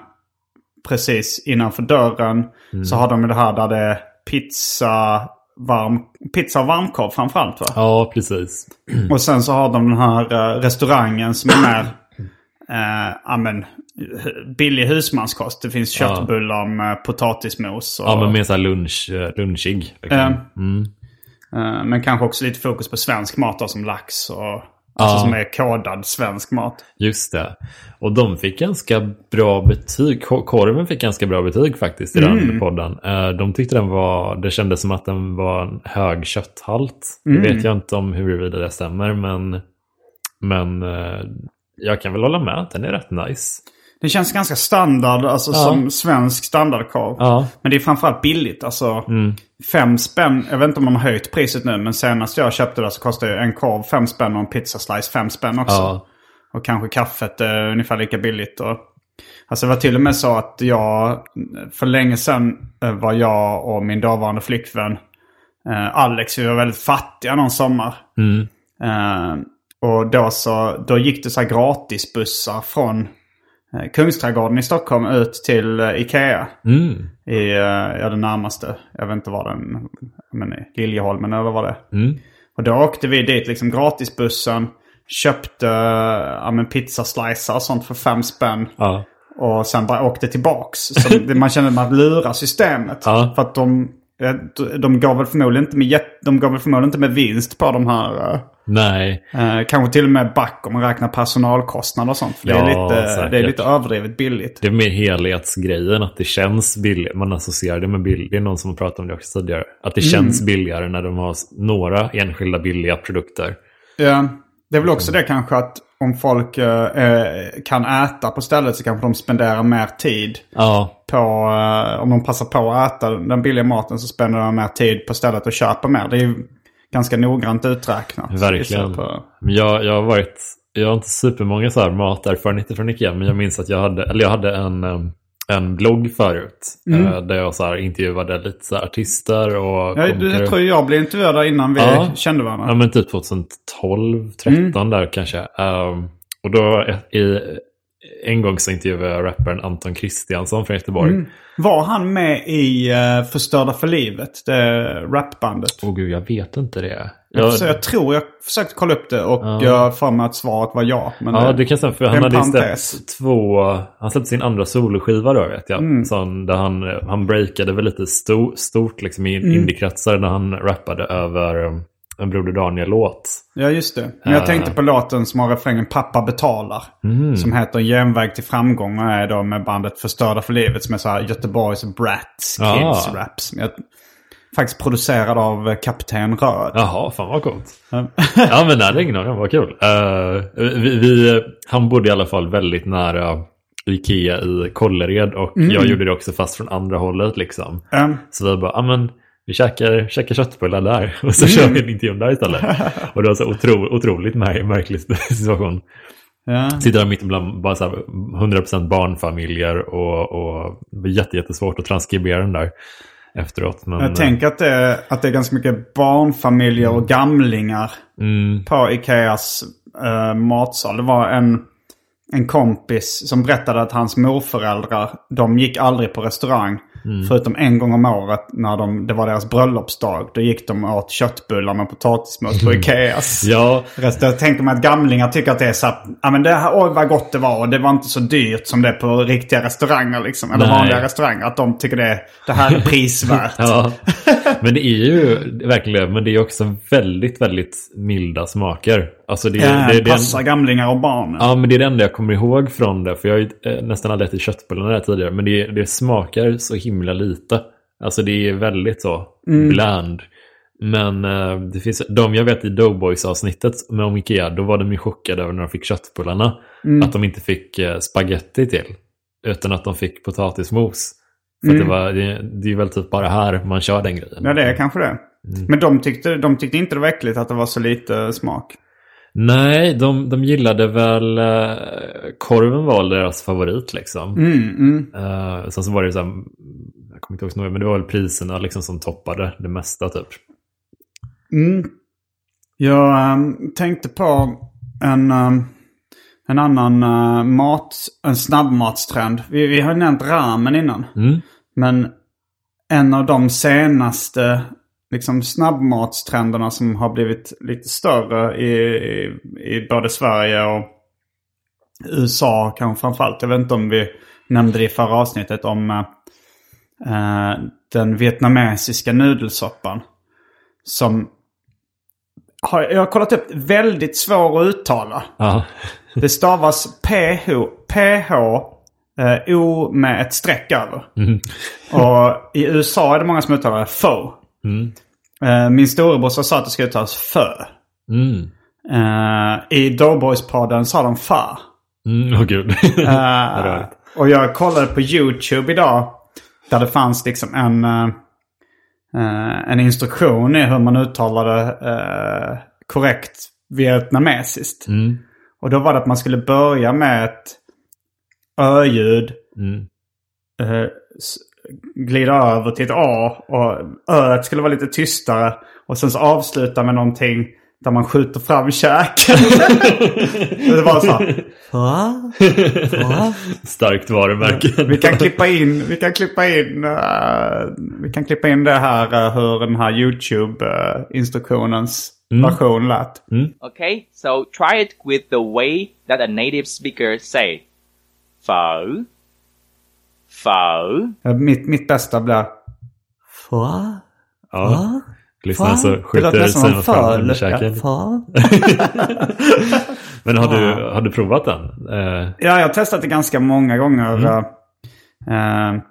precis innanför dörren. Så har de ju det här där det är pizza, varm, pizza och varmkorv framförallt va? Ja, precis. [CLEARS THROAT] Och sen så har de den här eh, restaurangen som är mer eh, ja, men, hu- billig husmanskost. Det finns Ja. köttbullar med potatismos. Och, Ja, men mer så här lunch, eh, lunchig. Liksom. Eh, Mm. Eh, men kanske också lite fokus på svensk mat då, som lax och alltså som är kodad svensk mat. Just det. Och de fick ganska bra betyg. Ko- Korven fick ganska bra betyg faktiskt i den podden. Eh, De tyckte den var, det kändes som att den var en hög kötthalt. Det vet jag inte om huruvida det stämmer, men, men eh, jag kan väl hålla med att den är rätt nice. Det känns ganska standard, alltså Ja. som svensk standardkorv. Ja, Men det är framförallt billigt. Alltså Mm. fem spänn. Jag vet inte om de har höjt priset nu. Men senast jag köpte det så kostade en korv fem spänn och en pizzaslice fem spänn också. ja, Och kanske kaffet är ungefär lika billigt. Och, alltså det var till och med så att jag, för länge sedan eh, var jag och min dåvarande flickvän eh, Alex, vi var väldigt fattiga någon sommar. mm. Eh, och då, så, då gick det så här gratisbussar från Kungsträdgården i Stockholm ut till eh, Ikea. Mm. I eh, ja, det närmaste. Jag vet inte var den, men Liljeholmen eller vad det är. Mm. Och då åkte vi dit liksom gratisbussen. Köpte ja, men pizzaslicer och sånt för fem spänn. ja. Och sen bara åkte tillbaks. Så man kände att man lurar systemet. Ja. För att de, eh, de gav väl förmodligen inte med, de gav väl förmodligen inte med vinst på de här. Nej, Eh, kanske till och med back om man räknar personalkostnader och sånt. För det, är Ja, lite, säkert. det är lite överdrivet billigt. det är mer helhetsgrejen att det känns billigt. Man associerar det med billigt. Det är någon som har pratat om det också tidigare. Att det känns billigare när de har några enskilda billiga produkter. Ja, det är väl också det kanske att om folk eh, eh, kan äta på stället så kanske de spenderar mer tid Ja, på, eh, om de passar på att äta den billiga maten så spenderar de mer tid på stället och köper mer. Det är ganska noggrant uträknat. Verkligen. På... Jag, jag har varit, jag har inte supermånga så här materfarenheter från Ikea, men jag minns att jag hade, eller jag hade en, en blogg förut. Mm. eh, Där jag så här intervjuade lite så artister och Ja, jag tror jag blev intervjuad där innan vi Ja. kände varandra. Ja men typ 2012, 13 Mm. där kanske. Ehm, och då i, en gång så intervjuade jag rapparen Anton Kristiansson från Göteborg. Mm. Var han med i uh, Förstörda för livet? Det rapbandet? Åh gud, jag vet inte det. Jag, Jag, jag tror jag försökte kolla upp det och Ja. jag för mig att svaret var ja. Men ja, det kan stämma. För han hade släppt två... Han släppte sin andra soloskiva då vet jag. Mm. Sån, där han, han breakade väl lite sto, stort liksom i Mm. indiekretsar när han rappade över um, en Broder Daniel-låt. Ja, just det. Men jag Ah. tänkte på låten som har refrängen Pappa betalar. Mm. Som heter Genväg till framgång och är då med bandet Förstörda för livet som är så här Göteborgs Brats Ah. Kids Rap. Som är faktiskt producerad av eh, Kapten Röd. Jaha, fan vad coolt. Ja. [LAUGHS] men det hade ingen aning vad kul. Eh, vi, vi, han bodde i alla fall väldigt nära Ikea i Kållered och jag gjorde det också fast från andra hållet liksom. Mm. Så vi bara, ja men vi käkar, käkar köttbullar där [LAUGHS] och så kör vi en intervju där istället. [LAUGHS] och det var så otro, otroligt mär, märklig [LAUGHS] situation. Ja. Sitter där mitt ibland bara så här 100% barnfamiljer och, och det var jätte, jättesvårt att transkribera den där efteråt. Men, Jag tänker att det, att det är ganska mycket barnfamiljer och gamlingar mm, på Ikeas eh, matsal. Det var en, en kompis som berättade att hans morföräldrar, de gick aldrig på restaurang. Förutom en gång om året när de, det var deras bröllopsdag. Då gick de och åt köttbullar med potatismos på Ikeas. [LAUGHS] ja, jag tänker mig att gamlingar tycker att det är så ja men det här, oj vad gott det var och det var inte så dyrt som det är på riktiga restauranger liksom. Eller Nej. vanliga restauranger. Att de tycker det, det här är prisvärt. [LAUGHS] Ja, men det är ju verkligen, men det är också väldigt, väldigt milda smaker. Alltså det, Ja, det, det, det passar gamlingar och barn. Ja, men det är det enda jag kommer ihåg från det. För jag har ju eh, nästan aldrig ätit köttbullar där tidigare. Men det, det smakar så himla lite. Alltså det är väldigt så bland. Men eh, det finns, de jag vet i Doughboys-avsnittet med om Ikea, då var de ju chockade över när de fick köttbullarna. Att de inte fick eh, spaghetti till. Utan att de fick potatismos. För att det, var, det, det är väl typ bara här man kör den grejen. Ja, det är kanske det. Men de tyckte, de tyckte inte det var äckligt att det var så lite smak. Nej, de, de gillade väl... Eh, korven var deras favorit liksom. Mm, mm. Uh, sen så var det så här, jag kommer inte ihåg så noga, men det var väl priserna liksom som toppade det mesta typ. Mm. Jag ehm, tänkte på en, ehm, en annan eh, mat, en snabbmatstrend. Vi, vi har nämnt ramen innan. Mm. Men en av de senaste liksom, snabbmatstrenderna som har blivit lite större i, i, i både Sverige och USA kanske framförallt. Jag vet inte om vi nämnde det i förra avsnittet om eh, den vietnamesiska nudelsoppan. Som har, jag har kollat upp väldigt svår att uttala. Ja. Det stavas PH, PH eh, O med ett streck över. Och i USA är det många som uttalar det FO. Mm. Eh, min storebrorsa sa att det ska uttalas FÖ. Mm. Eh, I Doughboys-podden sa de FA. Mm, åh gud. Eh, [LAUGHS] och jag kollade på YouTube idag. Där det fanns liksom en, en instruktion i hur man uttalade korrekt vietnamesiskt. Mm. Och då var det att man skulle börja med ett ö-ljud. Mm. Eh, glida över till ett A. Och öet skulle vara lite tystare. Och sen så avsluta med någonting där man skjuter fram käken. [LAUGHS] det var så här. Va? Va? Starkt varumärke. Vi kan klippa in, vi kan klippa in, eh, vi kan klippa in det här uh, hur den här YouTube-instruktionens version lät. Okay, so try it with the way that a native speaker say. Phở. Eh, Mitt, mitt bästa blir... Va? Ja. Lyssna så Det skjuter låter nästan sig som något fram föl. under käken. Ja, [LAUGHS] Men har du, har du provat den? Eh, Ja, jag har testat det ganska många gånger. Mm. eh,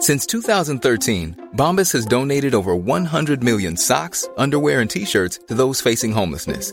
Since 2013, Bombas has donated over 100 million socks, underwear, and t shirts to those facing homelessness.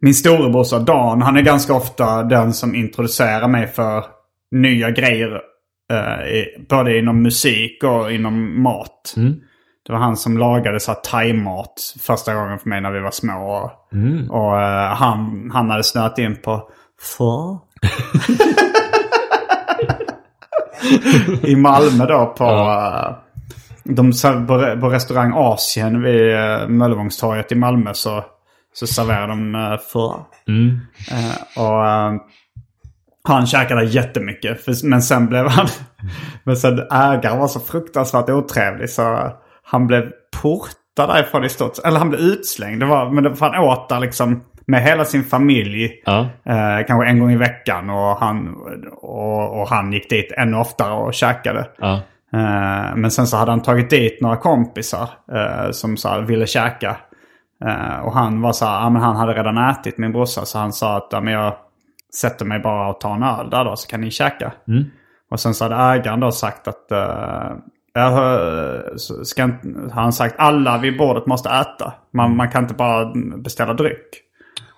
Min storebrorsa Dan, han är ganska ofta den som introducerar mig för nya grejer. eh, både inom musik och inom mat. Det var han som lagade så thai-mat första gången för mig när vi var små. Och, och eh, han, han hade snöat in på Pho. I Malmö då på... eh, de, på, re- på restaurang Asien vid uh, Möllevångstorget i Malmö så, så serverar de uh, Pho. Eh, och eh, han käkade jättemycket. För, men sen blev han... [LAUGHS] men sen ägaren var så fruktansvärt otrevlig så han blev portad därifrån i stort Eller han blev utslängd. Det var, men det, för han åt där liksom med hela sin familj. Ja. Eh, kanske en gång i veckan. Och han, och, och han gick dit ännu oftare och käkade. Ja. Eh, men sen så hade han tagit dit några kompisar eh, som så ville käka. Eh, och han var så här, ja, men han hade redan ätit min brorsa så han sa att ja, men jag sätter mig bara och tar en öl där då så kan ni käka. Och sen så hade ägaren då sagt att eh, jag så ska inte, han sagt alla vid bordet måste äta. Man, man kan inte bara beställa dryck.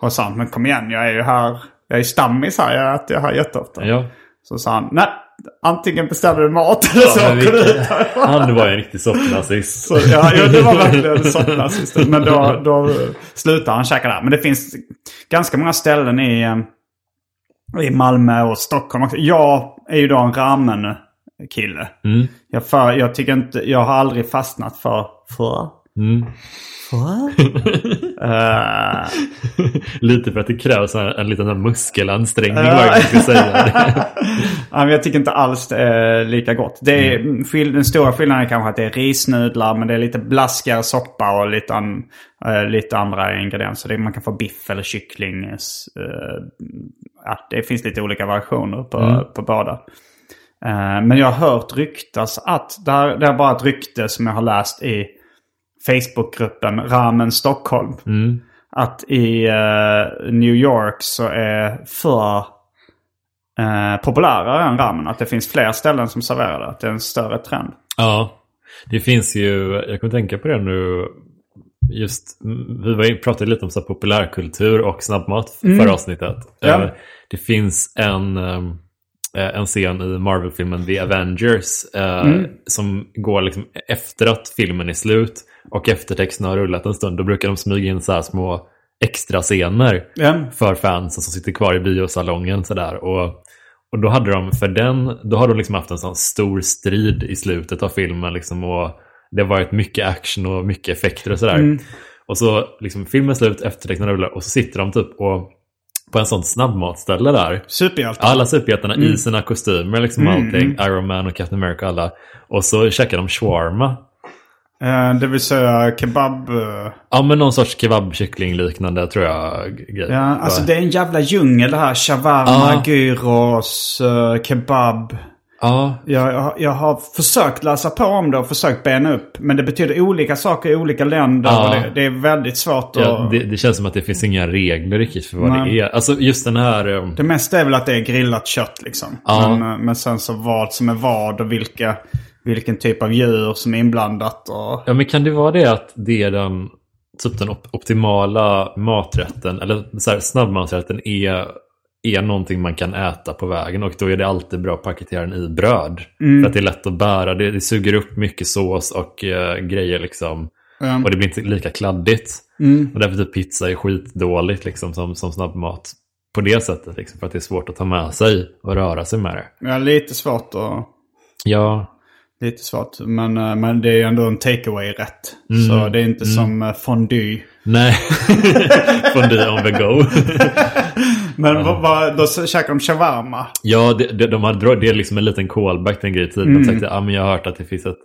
Och sa han, men kom igen jag är ju här, jag är stammis här, jag äter här jätteofta. Ja. Så sa han, nej antingen beställer du mat eller så Ja, åker du ut vilken- [LAUGHS] härifrån." Han var ju en riktig soppnazist. Så, ja, ja, det var [LAUGHS] verkligen soppnazist. Men då, då slutade han käka där. Men det finns ganska många ställen i, eh, i Malmö och Stockholm också. Jag är ju då en ramen-kille. Jag, för, jag, tycker inte, jag har aldrig fastnat för... för för? [LAUGHS] Eh, Lite för att det krävs en, en liten här muskelansträngning gång jag ska säga. Ja, jag tycker inte alls det är lika gott. Det är, skill- Den stora skillnaden är kanske att det är risnudlar men det är lite blaskigare soppa och lite, an, eh, lite andra ingredienser. Det, man kan få biff eller kyckling. eh, ja, det finns lite olika variationer på, på båda. Men jag har hört ryktas att, det, här, det är bara ett rykte som jag har läst i Facebookgruppen Ramen Stockholm. Att i eh, New York så är för eh, populärare än ramen. Att det finns fler ställen som serverar det. Att det är en större trend. Ja, det finns ju, jag kommer tänka på det nu, just, mm, vi var pratade lite om så populärkultur och snabbmat förra avsnittet. Ja. Eh, Det finns en, eh, en scen i Marvel-filmen The Avengers eh, som går liksom efter att filmen är slut och eftertexten har rullat en stund. Då brukar de smyga in så här små extra scener Ja. för fansen som sitter kvar i biosalongen sådär. Och, och då hade de, för den, då har de liksom haft en sån stor strid i slutet av filmen liksom och det har varit mycket action och mycket effekter och sådär. Och så liksom filmen slut, eftertexten rullar och så sitter de typ och på en sån snabbmatställe där. Superhjälte. Alla superhjältarna i sina kostymer, liksom allting. Iron Man och Captain America alla. Och så käkar de shawarma. Eh, det vill säga kebab. eh, Ja, men någon sorts kebabkyckling liknande tror jag. Grej. Ja, alltså det är en jävla djungel det här. Shawarma, Ja. gyros, eh, kebab. Ja, Jag, jag, har försökt läsa på om det och försökt bena upp. Men det betyder olika saker i olika länder. Ja. Och det, det är väldigt svårt att... ja det, det känns som att det finns inga regler riktigt för vad Nej. det är. Alltså just den här... eh, Det mesta är väl att det är grillat kött liksom. Ja. Men, eh, men sen så vad som är vad och vilka, vilken typ av djur som är inblandat. Och... Ja, men kan det vara det att det är den, typ den op- optimala maträtten, eller så här, snabbmatsrätten är, är någonting man kan äta på vägen och då är det alltid bra att paketera den i bröd. För att det är lätt att bära, det, det suger upp mycket sås och eh, grejer liksom. Mm. Och det blir inte lika kladdigt. Och därför typ pizza är skitdåligt liksom som, som snabbmat. På det sättet liksom, för att det är svårt att ta med sig och röra sig med det. Ja, lite svårt att... Ja, Lite svårt. Men, eh, men det är ändå en takeaway-rätt. Mm. Så det är inte som eh, fondue. Nej. [LAUGHS] Fondue on the go. [LAUGHS] Men vad, vad, då käkar de shawarma. Ja, det, det, de hade, det är liksom en liten callback till en grej i tiden. De sa att ah, men jag har hört att det finns ett,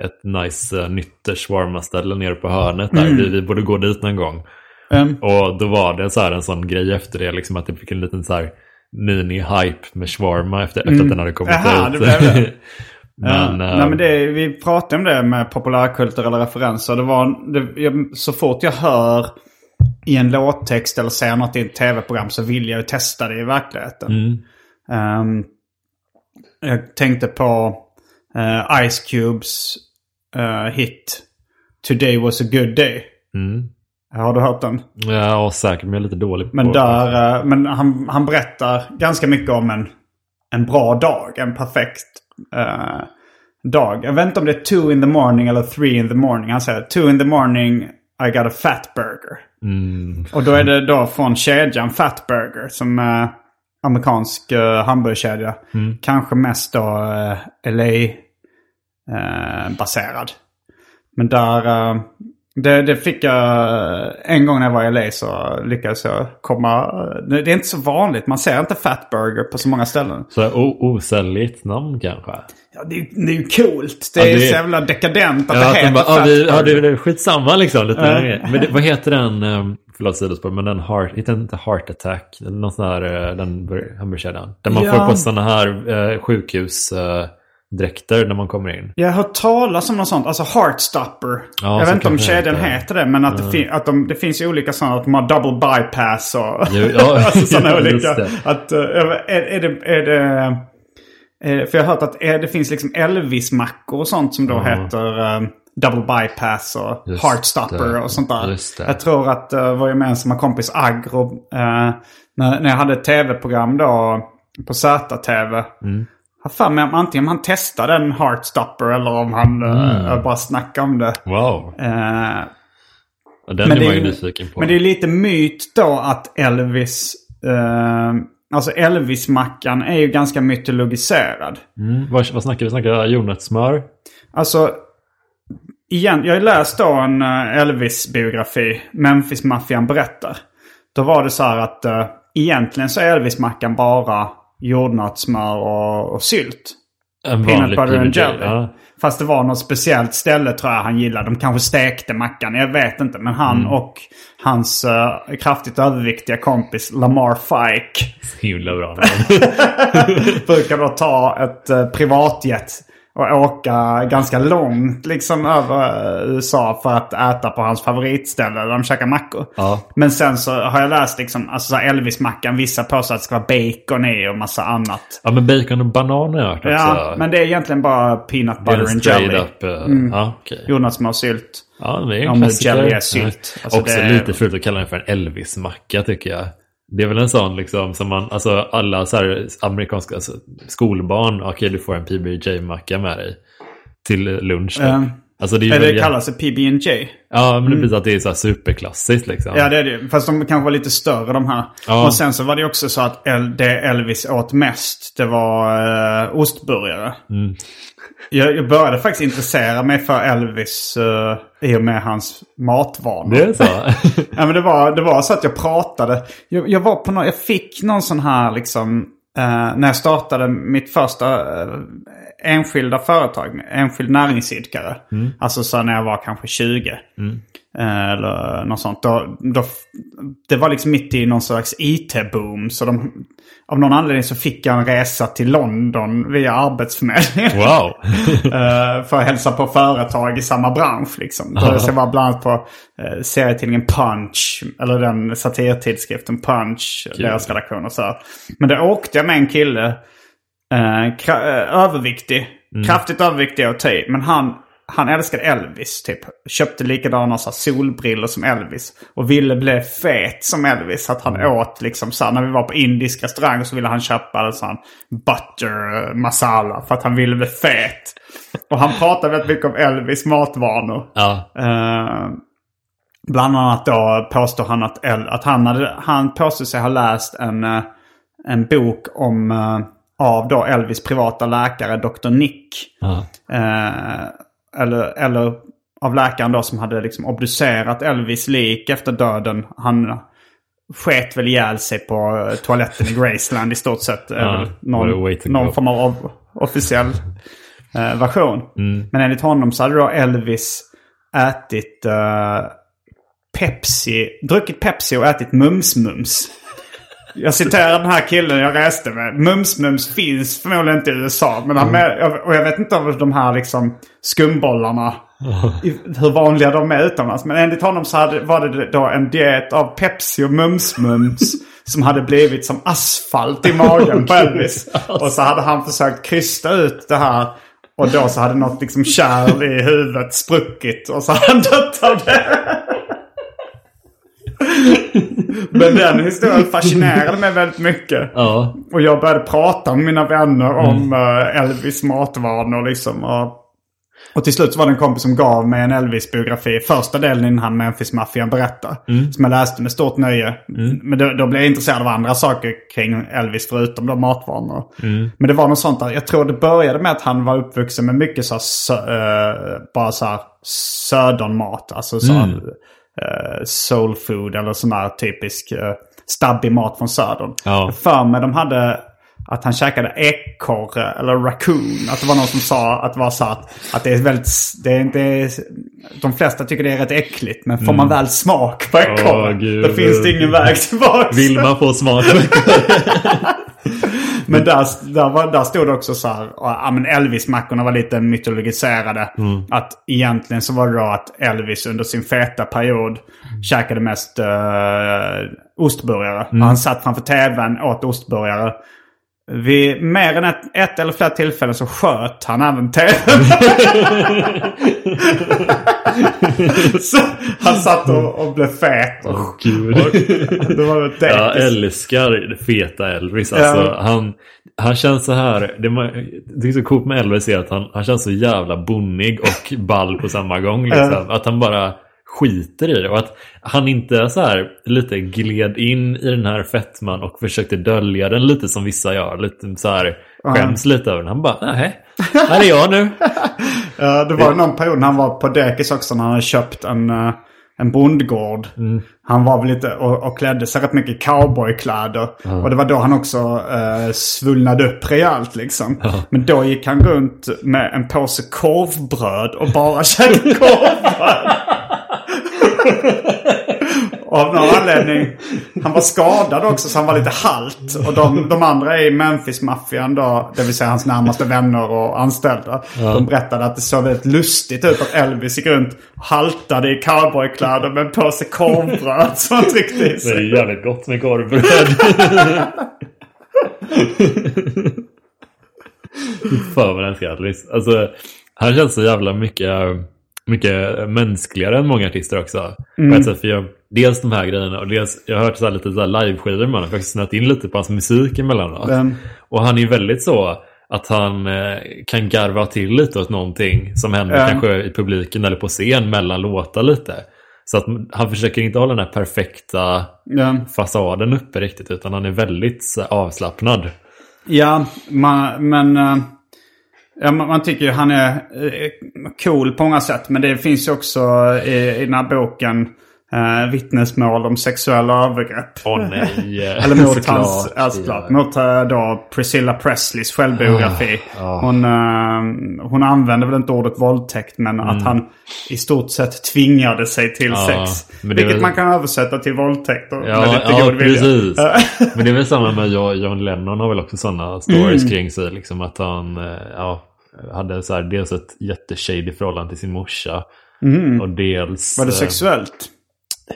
ett nice uh, nytt shawarma-ställe nere på hörnet där. Vi, vi borde gå dit någon gång. Mm. Och då var det så här en sån grej efter det, liksom att det fick en liten så här mini-hype med shawarma efter, efter att den hade kommit Jaha, ut. det blev det. [LAUGHS] men, Ja. eh, Nej, men det, vi pratade om det med populärkulturella referenser. Det var, det, jag, så fort jag hör i en låttext eller ser något i ett tv-program så vill jag ju testa det i verkligheten. Mm. Ehm, jag tänkte på eh, Ice Cubes eh, hit Today was a good day. Mm. Har du hört den? Ja, säkert, men jag är lite dålig på Men, där, eh, men han, han berättar ganska mycket om en, en bra dag. En perfekt eh, dag. Jag vet inte om det är two in the morning eller three in the morning. Han säger two in the morning I got a fat burger. Mm. Och då är det då från kedjan Fat Burger som är amerikansk uh, hamburgerkedja. Mm. Kanske mest då uh, LA-baserad. Men där, eh, det, det fick jag, en gång när jag var i LA så lyckades jag komma, det, det är inte så vanligt, man ser inte Fat Burger på så många ställen. Så här, o- osäljigt namn kanske? Ja, det, är- det är ju coolt, det Ja, är det så jävla dekadent att Ja, det att heter bara, Fat vi, ja, det, det är skitsamma liksom. Lite mer. Men det, vad heter den, um, förlåt sidospår, men den heart, heter inte heart attack? Eller någon sån här, eh, den bur- hamburgerkedjan. Där man Ja. får på sådana här uh, sjukhusdräkter när man kommer in. Jag har hört talas om något sånt, alltså Heartstopper. Ja, jag vet inte om kedjan heter. heter det, men att, det, fin- att de, det finns ju olika sådana, att de har double bypass och Jo, [LAUGHS] ja, alltså sådana ja, olika. det. Att, eh, är, är det, är det eh, för jag har hört att eh, det finns liksom Elvis-mackor och sånt som då heter eh, double bypass och Just Heartstopper det. och sånt där. Jag tror att uh, vår gemensamma kompis Agro, eh, när, när jag hade ett tv-program då på ZTV. Mm. Har för mig om antingen han testade en Heartstopper eller om han Mm. eh, bara snackade om det. Wow, Eh, den men är man ju nyfiken på. men det är lite myt då att Elvis... Eh, alltså Elvis-mackan är ju ganska mytologiserad. mm, vad, vad snackar vi? Snackar jordnötssmör? Alltså... Igen, jag har läst då en eh, Elvis-biografi. Memphis-maffian berättar. Då var det så här att uh, egentligen så är Elvis-mackan bara jordnötssmör och, och sylt. En Peanut butter and jelly. Ja. Fast det var något speciellt ställe tror jag han gillade. De kanske stekte mackan, jag vet inte. Men han Mm. och hans eh, kraftigt överviktiga kompis Lamar Fike himla bra. [LAUGHS] brukar då ta ett uh, privatjet och åka ganska långt liksom över USA för att äta på hans favoritställe där de käkar mackor. Ja. Men sen så har jag läst liksom, alltså Elvis-mackan, vissa påstår att det ska vara bacon i och massa annat. ja, men bacon och banan har jag. Ja, men det är egentligen bara peanut butter and jelly. up... Uh, Mm. Ja, okej. Jordnötssmörsylt. Ja, det är en men klassiker. jelly är sylt. Alltså, Också det är- lite fult att kalla den för en Elvis-macka tycker jag. Det är väl en sån liksom som man, alltså alla så här amerikanska alltså, skolbarn, okej du får en PBJ-macka med dig till lunch. Um, Alltså det är Eller det kallas det PB&J. Ja, men det blir så att det är så här superklassiskt liksom. Ja det är det Fast de kanske var lite större de här. Ja. Och sen så var det också så att El- det Elvis åt mest det var eh, ostburgare. Mm. Jag, jag började faktiskt intressera mig för Elvis eh, i och med hans matvanor. Det är så? [LAUGHS] Ja, men det, var, det var så att jag pratade. Jag, jag var på någon, jag fick någon sån här liksom. Eh, när jag startade mitt första eh, enskilda företag. Enskild näringsidkare. Alltså så när jag var kanske 20. Eh, eller något sånt. Då, då det var liksom mitt i någon slags IT-boom. Så de, av någon anledning så fick jag en resa till London via Arbetsförmedlingen. Wow! [LAUGHS] Eh, för att hälsa på företag i samma bransch. Liksom. Jag var bland annat på uh, serietidningen Punch. Eller den satirtidskriften Punch. Deras redaktion och så. här. Men då åkte jag med en kille. Kra- uh, överviktig. Kraftigt överviktig och i. Men han, han älskade Elvis. Typ. Köpte likadana så här, solbrillor som Elvis. Och ville bli fet som Elvis. Att han åt liksom så här, när vi var på indisk restaurang så ville han köpa en sån butter eh, masala. För att han ville bli fet. Och han pratade väldigt mycket om Elvis matvanor. Ja. Eh, bland annat då påstår han att, El- att han, hade, han påstår sig ha läst en, eh, en bok om av då Elvis privata läkare Dr. Nick. Ja. Eh, eller, eller av läkaren då som hade liksom obducerat Elvis lik efter döden. Han sket väl ihjäl sig på eh, toaletten i Graceland i stort sett. Ja, någon, någon go. form av of- officiell eh, version. Mm. Men enligt honom så hade då Elvis ätit eh, Pepsi, druckit Pepsi och ätit Mums-Mums. Jag citerar den här killen jag reste med. Mums-Mums finns förmodligen inte i USA. Men han med, och jag vet inte om de här liksom skumbollarna, hur vanliga de är utomlands. Men enligt honom så hade, var det då en diet av Pepsi och Mums-Mums. [LAUGHS] som hade blivit som asfalt i magen på [LAUGHS] Elvis. Och så hade han försökt krysta ut det här. Och då så hade något liksom kärl i huvudet spruckit. Och så hade han dött av det. [LAUGHS] [LAUGHS] Men den historien fascinerade mig väldigt mycket. Ja. Och jag började prata med mina vänner om eh, Elvis matvanor liksom. Och, och till slut var det en kompis som gav mig en Elvis-biografi. Första delen i den här Memphis-maffian berättar. Som jag läste med stort nöje. Men då, då blev jag intresserad av andra saker kring Elvis förutom de matvanor. Men det var något sånt där. Jag tror det började med att han var uppvuxen med mycket så här, sö, eh, bara så här södernmat. Alltså så här, eh, soul food eller sån här typisk uh, stabbig mat från södern. Ja. För mig de hade att han käkade ekorre eller raccoon. Att det var någon som sa att det var så att, att det är väldigt... Det är inte, de flesta tycker det är rätt äckligt. Men får man väl smak på ekorre gud. då finns det ingen väg tillbaka. Vill man få smak? [LAUGHS] Men där, där, var, där stod det också så här, ja men Elvis-mackorna var lite mytologiserade. Att egentligen så var det då att Elvis under sin feta period käkade mest uh, ostburgare. Och han satt framför tvn, åt ostburgare. Vid mer än ett, ett eller flera tillfällen så sköt han även tvn. han satt och, och blev fet. Och, Gud. det var väl Jag älskar feta Elvis. Alltså, Ja. han, han känns så här. Det, det är så coolt med Elvis är att han, han känns så jävla bonnig och ball på samma gång. Liksom. Att han bara skiter i det. Och att han inte så här lite gled in i den här fettman och försökte dölja den lite som vissa gör. Lite så här skäms lite över den. Han bara, nej, här är jag nu. [LAUGHS] Ja, det var någon period när han var på dekis också när han hade köpt en, eh, en bondgård. Han var väl lite och, och klädde sig rätt mycket cowboykläder. Och det var då han också uh, svullnade upp rejält liksom. Men då gick han runt med en påse korvbröd och bara [LAUGHS] käkade korvbröd. [LAUGHS] Av någon anledning, han var skadad också så han var lite halt. Och de, de andra i Memphis-maffian då, det vill säga hans närmaste vänner och anställda. De berättade att det såg väldigt lustigt ut att Elvis gick runt och haltade i cowboykläder med en påse korvbröd [LAUGHS] som han tryckte i Men det sig. är jävligt gott med korvbröd. [LAUGHS] Fan vad jag älskar Elvis. Alltså, han känns så jävla mycket, mycket mänskligare än många artister också. På ett sätt, för jag, dels de här grejerna och dels, jag har hört så lite så här liveskivor med honom. Jag har faktiskt snöat in lite på hans musik emellanåt. Men- Och han är ju väldigt så att han eh, kan garva till lite åt någonting som händer Ja. kanske i publiken eller på scen mellan låtar lite. Så att han försöker inte hålla den här perfekta Ja. fasaden uppe riktigt utan han är väldigt avslappnad. Ja, man, men... eh, Ja, man, man tycker ju han är eh, cool på många sätt. Men det finns ju också eh, i, i den här boken eh, vittnesmål om sexuella övergrepp. Åh nej. [LAUGHS] Eller mot hans, såklart. Ja. Mot eh, då Priscilla Presleys självbiografi. Ah, Hon, eh, hon använde väl inte ordet våldtäkt men att han i stort sett tvingade sig till Mm. Ja, sex. Vilket väl- man kan översätta till våldtäkt och med Ja, lite ja god vilja. precis. [LAUGHS] Men det är väl samma med John Lennon har väl också sådana stories kring sig. Liksom att han eh, ja, hade så här, dels ett jätteshady förhållande till sin morsa. Och dels... Var det eh, sexuellt?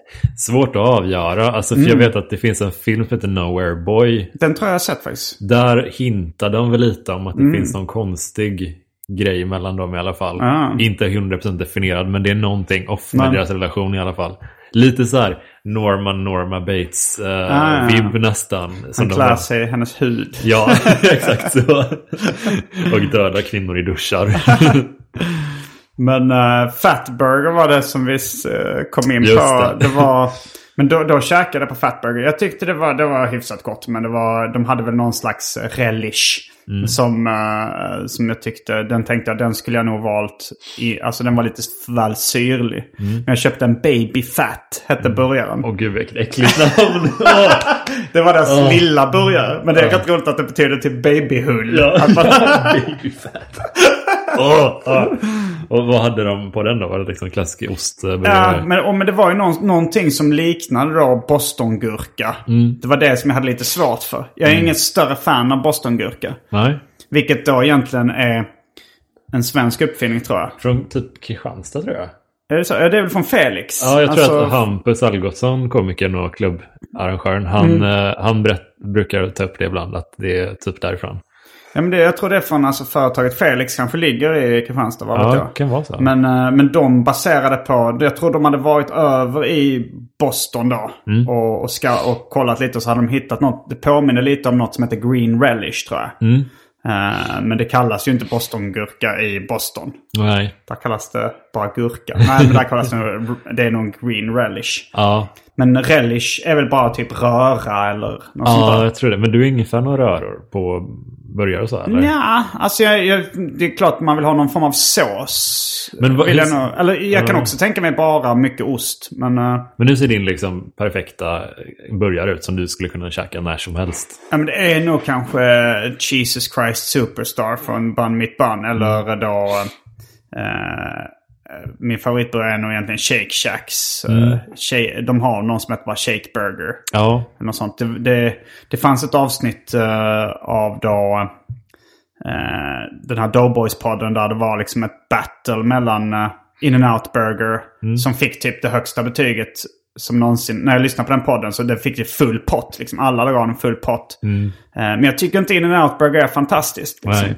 [LAUGHS] Svårt att avgöra. Alltså, för jag vet att det finns en film som heter Nowhere Boy. Den tror jag jag sett faktiskt. Där hintar de väl lite om att det finns någon konstig grej mellan dem i alla fall. Ah. Inte 100% definierad men det är någonting off med deras relation i alla fall. Lite så här Norman Norma Bates eh, Ah, vibb nästan. Han klär har- sig i hennes hud. Ja, [LAUGHS] exakt så. [LAUGHS] Och döda kvinnor i duschar. Men uh, Fatburger var det som vi uh, kom in Just på. det. Det. var, [LAUGHS] men då, då käkade jag på Fatburger. Jag tyckte det var, det var hyfsat gott. Men det var, de hade väl någon slags relish. Mm. Som, eh, som jag tyckte, den tänkte jag, den skulle jag nog valt. I, alltså den var lite väl syrlig. Mm. Men jag köpte en Baby Fat, hette burgaren. Åh gud vilket äckligt namn. [LAUGHS] Det var deras lilla burgare. Men det är rätt roligt att det betyder till babyhull. Att man, [LAUGHS] Babyfat. Åh. Och vad hade de på den då? Var det liksom klassisk ost? eh, Ja, men, och, men det var ju någon, någonting som liknade då bostongurka. Mm. Det var det som jag hade lite svårt för. Jag är ingen större fan av bostongurka. Nej. Vilket då egentligen är en svensk uppfinning tror jag. Från typ Kristianstad tror jag. Är det, så? Ja, det är väl från Felix? Ja, jag tror Alltså, att Hampus Algotsson, komikern och klubbarrangören, han, Mm. eh, han berätt, brukar ta upp det ibland, att det är typ därifrån. Ja, men det, jag tror det är från alltså, företaget Felix kanske ligger i Kristianstad. Vet Ja, jag. kan vara så. Men, eh, men de baserade på, jag tror de hade varit över i Boston då. Mm. Och, och, ska, och kollat lite och så hade de hittat något. Det påminner lite om något som heter Green Relish tror jag. Mm. Eh, men det kallas ju inte Bostongurka i Boston. Nej. Där kallas det bara gurka. Nej, men där kallas det, det är nog Green Relish. Ja, Men relish är väl bara typ röra eller något sånt ja där. jag tror det. Men du är ingen fan av röror på burgare och så eller? Ja, alltså jag, jag, det är klart man vill ha någon form av sås. Men vad- jag, hur- nog, eller jag kan Ja. också tänka mig bara mycket ost. Men, eh, Men nu ser din liksom perfekta burgare ut som du skulle kunna käka när som helst. ja, men det är nog kanske Jesus Christ Superstar från Bun Mitt Bun. Eller Mm. då... eh, min favoritburgare är nog egentligen Shake Shacks. Eh, Mm. Shake, de har någon som heter bara Shake Burger. Ja, något sånt. Det, det, det fanns ett avsnitt eh, av då eh, den här Doughboys-podden där det var liksom ett battle mellan uh, In-N-Out Burger som fick typ det högsta betyget som någonsin. När jag lyssnade på den podden så det fick det full pott. Liksom alla gav en full pott. Eh, men jag tycker inte In-N-Out Burger är fantastiskt. Liksom.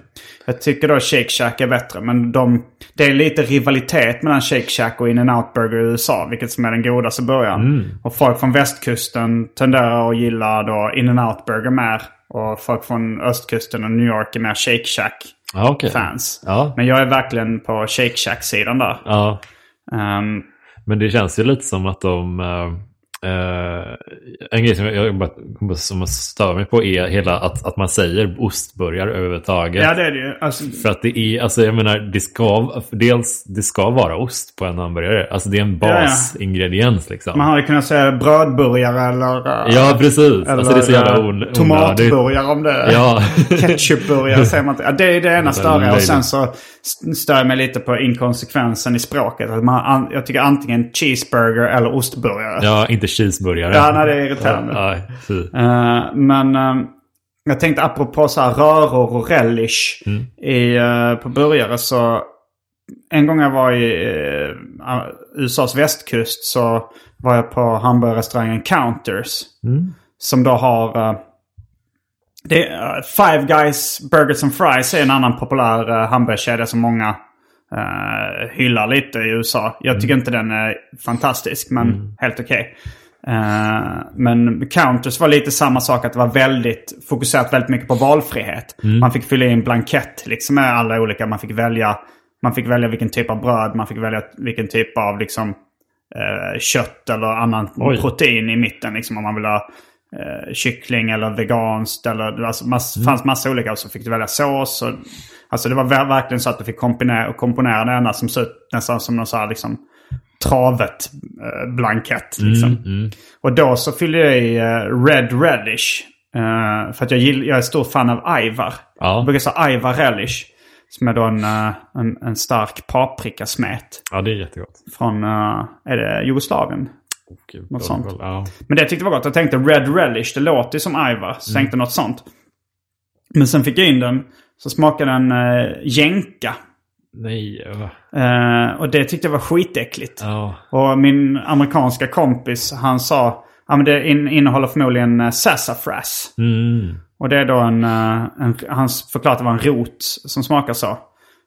Jag tycker då Shake Shack är bättre. Men de, det är lite rivalitet mellan Shake Shack och In-N-Out Burger i USA. Vilket som är den godaste början. Och folk från västkusten tenderar att gilla då In-N-Out Burger mer. Och folk från östkusten och New York är mer Shake Shack ja okej. fans. Ja. Men jag är verkligen på Shake Shack-sidan där. Ja, Ehm, men det känns ju lite som att de... Eh, eh, en grej som jag, bara, som jag stör mig på är hela att, att man säger ostburgare överhuvudtaget. ja, det är det ju. Alltså, För att det är, alltså jag menar, det ska, dels det ska vara ost på en hamburgare. Alltså det är en Ja, ja. basingrediens liksom. man hade kunnat säga brödburgare eller... eh, Ja, precis. Eller alltså det är så jävla eh, on, onödigt. tomatburgare om det. Ja. [LAUGHS] Ketchupburgare säger man inte. Ja, det är det ena Ja, störiga. Och sen så st- stör jag mig lite på inkonsekvensen i språket. Att man, an, jag tycker antingen cheeseburger eller ostburgare. ja, inte cheeseburgare. Ja, nej, det är irriterande. Ja, fy. Eh, men eh, jag tänkte apropå så här röror och relish Mm. i, eh, på burgare så en gång jag var i eh, USAs västkust så var jag på hamburgerrestaurangen Counters. Mm. Som då har... eh, det eh, Five Guys Burgers and Fries är en annan populär uh, hamburgerkedja som många eh, hyllar lite i USA. Jag tycker inte den är fantastisk, men helt okej. Eh, men Counters var lite samma sak, att det var väldigt fokuserat väldigt mycket på valfrihet. Man fick fylla i en blankett liksom med alla olika, man fick välja man fick välja vilken typ av bröd, man fick välja vilken typ av liksom, eh, kött eller annan Oj. protein i mitten. Liksom, om man vill ha eh, kyckling eller veganskt. Eller, alltså, det fanns massa olika och så fick du välja sås. Och, alltså det var ver- verkligen så att du fick komponera, komponera det ena som såg ut nästan som någon så här, liksom, travet eh, blankett. Liksom. Och då så fyllde jag i eh, Red Relish. Eh, för att jag, gill, jag är stor fan av Aivar. Ja. Jag brukar säga Aivar Relish. Som är då en, en, en stark paprikasmet. Ja, det är jättegott. Från, är det Jugoslavien? Gud, Något sånt. Ja. Men det tyckte jag var gott. Jag tänkte Red Relish, det låter ju som Aivar. Så tänkte något sånt. Men sen fick jag in den. Så smakade den uh, jänka. Nej. Eh, och det tyckte jag var skitäckligt. Ja. Och min amerikanska kompis han sa ja men det in, innehåller förmodligen uh, sassafras. Mm. Och det är då en, eh, en, han förklarade att det var en rot som smakar så.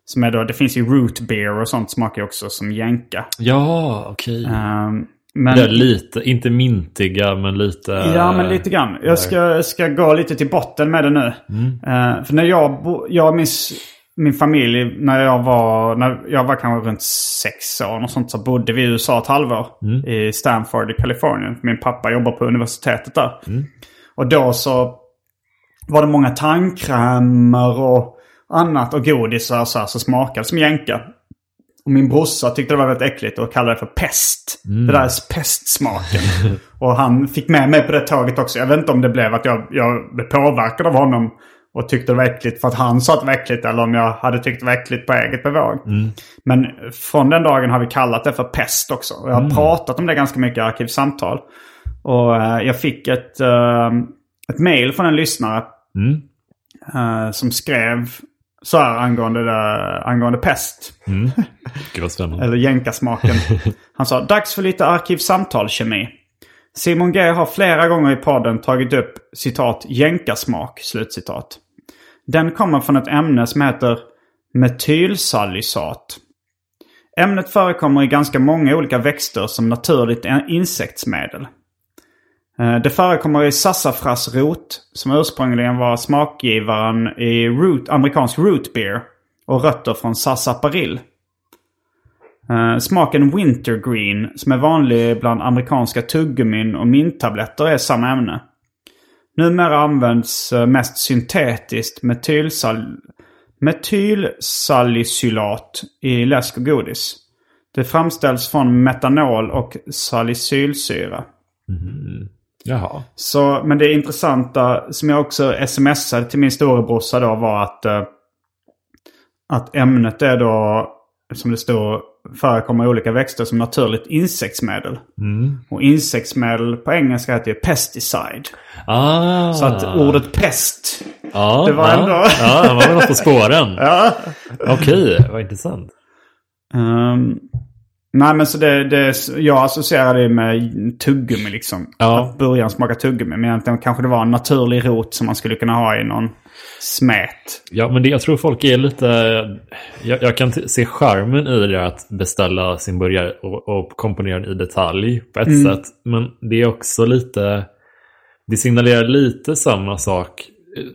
Som är då, det finns ju root beer och sånt smakar ju också som jänka. Ja, okej. Ehm, men, Det är lite, inte mintiga men lite... Ja, men lite grann. Jag ska, ska gå lite till botten med det nu. Eh, för när jag, bo, jag och min, familj, när jag var, när jag var kanske runt sex år och sånt, så bodde vi i USA ett halvår. I Stanford i Kalifornien. Min pappa jobbar på universitetet där. Och då så var det många tandkrämer och annat och godisar så, här, som smakade som jänka. Och min brorsa tyckte det var väldigt äckligt och kallade det för pest. Det där är pestsmaken. [LAUGHS] och han fick med mig på det tåget också. Jag vet inte om det blev att jag, jag blev påverkad av honom och tyckte det var äckligt för att han sa att det var äckligt eller om jag hade tyckt det var äckligt på eget bevåg. Men från den dagen har vi kallat det för pest också. Och jag har pratat om det ganska mycket i Arkivsamtal. Och eh, jag fick ett, eh, ett mail från en lyssnare eh, som skrev så här angående, det, angående pest. [LAUGHS] Spännande. Eller jänkasmaken. [LAUGHS] Han sa dags för lite arkivsamtal-kemi. Simon G har flera gånger i podden tagit upp citat jänkasmak, slutcitat. Den kommer från ett ämne som heter metylsalicat. Ämnet förekommer i ganska många olika växter som naturligt insektsmedel. Eh, det förekommer i sassafrasrot som ursprungligen var smakgivaren i root, amerikansk root beer och rötter från sassaparill. Eh, smaken wintergreen som är vanlig bland amerikanska tuggummin och minttabletter är samma ämne. Numera används eh, mest syntetiskt metylsal metylsalicylat i läsk och godis. Det framställs från metanol och salicylsyra. Mhm. Jaha. Så, men det intressanta som jag också smsade till min storebrorsa då var att, eh, att ämnet är då, som det står, förekommer i olika växter som naturligt insektsmedel. Och insektsmedel på engelska heter ju pesticide. Ah. Så att ordet pest, ja, det var ja. ändå- Ja, han var något på spåren. [LAUGHS] ja. Okej, vad intressant. Ehm, nej men så det, det, jag associerar det med tuggummi liksom. Ja. Att början smaka tuggummi. Men egentligen kanske det var en naturlig rot som man skulle kunna ha i någon smet. Ja, men det, jag tror folk är lite... Jag, jag kan se charmen i det att beställa sin burgare och, och komponera den i detalj på ett sätt. Men det är också lite... Det signalerar lite samma sak,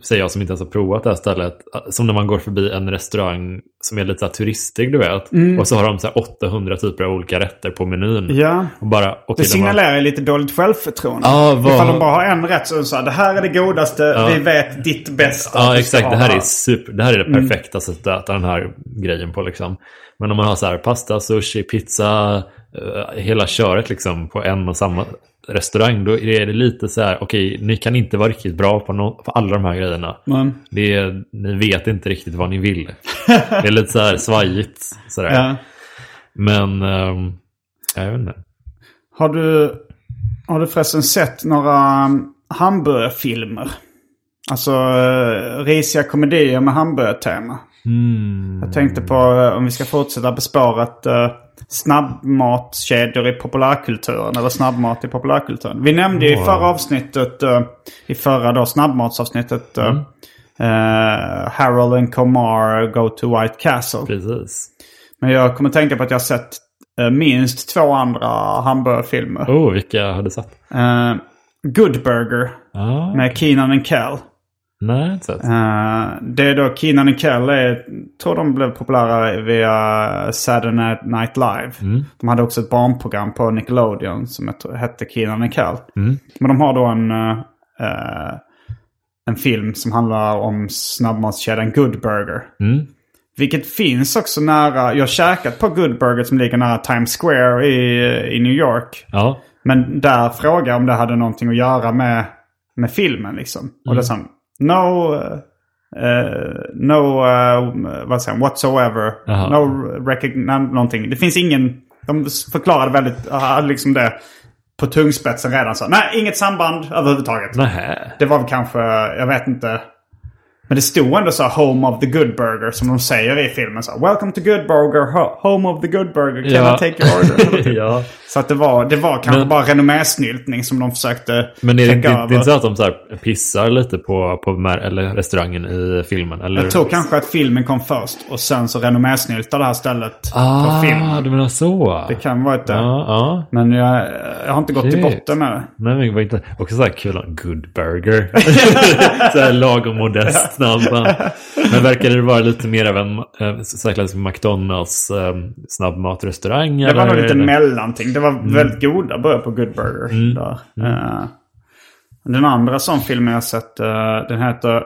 säger jag som inte ens har provat det här stället, som när man går förbi en restaurang som är lite så här turistig, du vet. Och så har de så här 800 typer av olika rätter på menyn. Ja. Och bara, okej, Det signalerar ju lite dåligt självförtroende. Ja, vad- Ifall de bara har en rätt så sa det här är det godaste, vi vet ditt bästa. Ja, exakt. Det här är super. Det här är det perfekta sättet att äta den här grejen på liksom. Men om man har så här pasta, sushi, pizza, eh, hela köret liksom på en och samma restaurang, då är det lite så här, okej, ni kan inte vara riktigt bra på, no- på alla de här grejerna. Men, Det är, ni vet inte riktigt vad ni vill. [LAUGHS] Det är lite så här svajigt. Sådär. ja. Men, ehm, jag vet inte. Har du, har du förresten sett några um, hamburgerfilmer? Alltså uh, risiga komedier med hamburgertema. Jag tänkte på, eh, om vi ska fortsätta på spåret, uh, snabbmatskedjor i populärkulturen. Eller snabbmat i populärkulturen. Vi nämnde ju i förra avsnittet, eh, i förra då snabbmatsavsnittet, uh, eh, Harold and Comar Go to White Castle. Precis. Men jag kommer tänka på att jag har sett minst två andra hamburgerfilmer. Oh, vilka har du sett? Uh, Good Burger Ah, med Keenan and Kel. Nej, inte sett. Eh, det är då Keenan and Kel är, tror de blev populära via Saturday Night Live. De hade också ett barnprogram på Nickelodeon som hette Keenan and Kel. Men de har då en, eh, en film som handlar om snabbmatskedjan Good Burger. Mm. Vilket finns också nära, jag har käkat på Good Burger som ligger nära Times Square i, i New York. Ja. Men där frågade jag om det hade någonting att göra med, med filmen liksom. Och det sa han, no, uh, no, uh, vad säger han, whatsoever. Jaha. No recognition, någonting. Det finns ingen, de förklarade väldigt, hade liksom det på tungspetsen redan. Så, nej, inget samband överhuvudtaget. Nähä. Det var väl kanske, jag vet inte. Men det stod ändå så här, Home of the Good Burger som de säger i filmen. Så, här, Welcome to Good Burger, ho- Home of the Good Burger, can Ja. I take your order? [LAUGHS] ja. Så att det var, det var kanske Men- bara renommésnyltning som de försökte Men är det, inte, det är inte så att de så här pissar lite på, på eller restaurangen i filmen? Eller? Jag tror kanske att filmen kom först och sen så renommésnyltade det här stället ah, för film. du menar så? Det kan vara ett det. Ja, ja. Men jag, jag har inte gått till Shit. botten med det. Nej, men det var inte... Också så här kul, good burger. [LAUGHS] [LAUGHS] så här lagom modest snabb. [LAUGHS] Men verkar det vara lite mer av en äh, McDonalds äh, snabbmatrestaurang? Det var nog eller? lite mellanting. Det var väldigt goda burgare på Good Burger. Där. Eh, den andra sån filmen jag sett, eh, den heter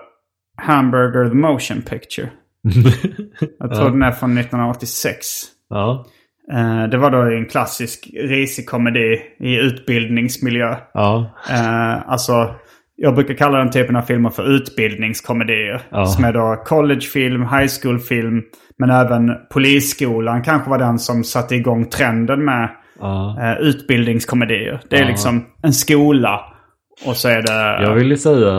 Hamburger the Motion Picture. [LAUGHS] jag tror den är från 1986. Ja, det var då en klassisk risig komedi i utbildningsmiljö. ja. Alltså, jag brukar kalla den typen av filmer för utbildningskomedier. Ja. Som är då collegefilm, high school-film. Men även Polisskolan kanske var den som satte igång trenden med ja. eh, utbildningskomedier. Det är Ja. liksom en skola. Och så är det... Jag vill ju säga,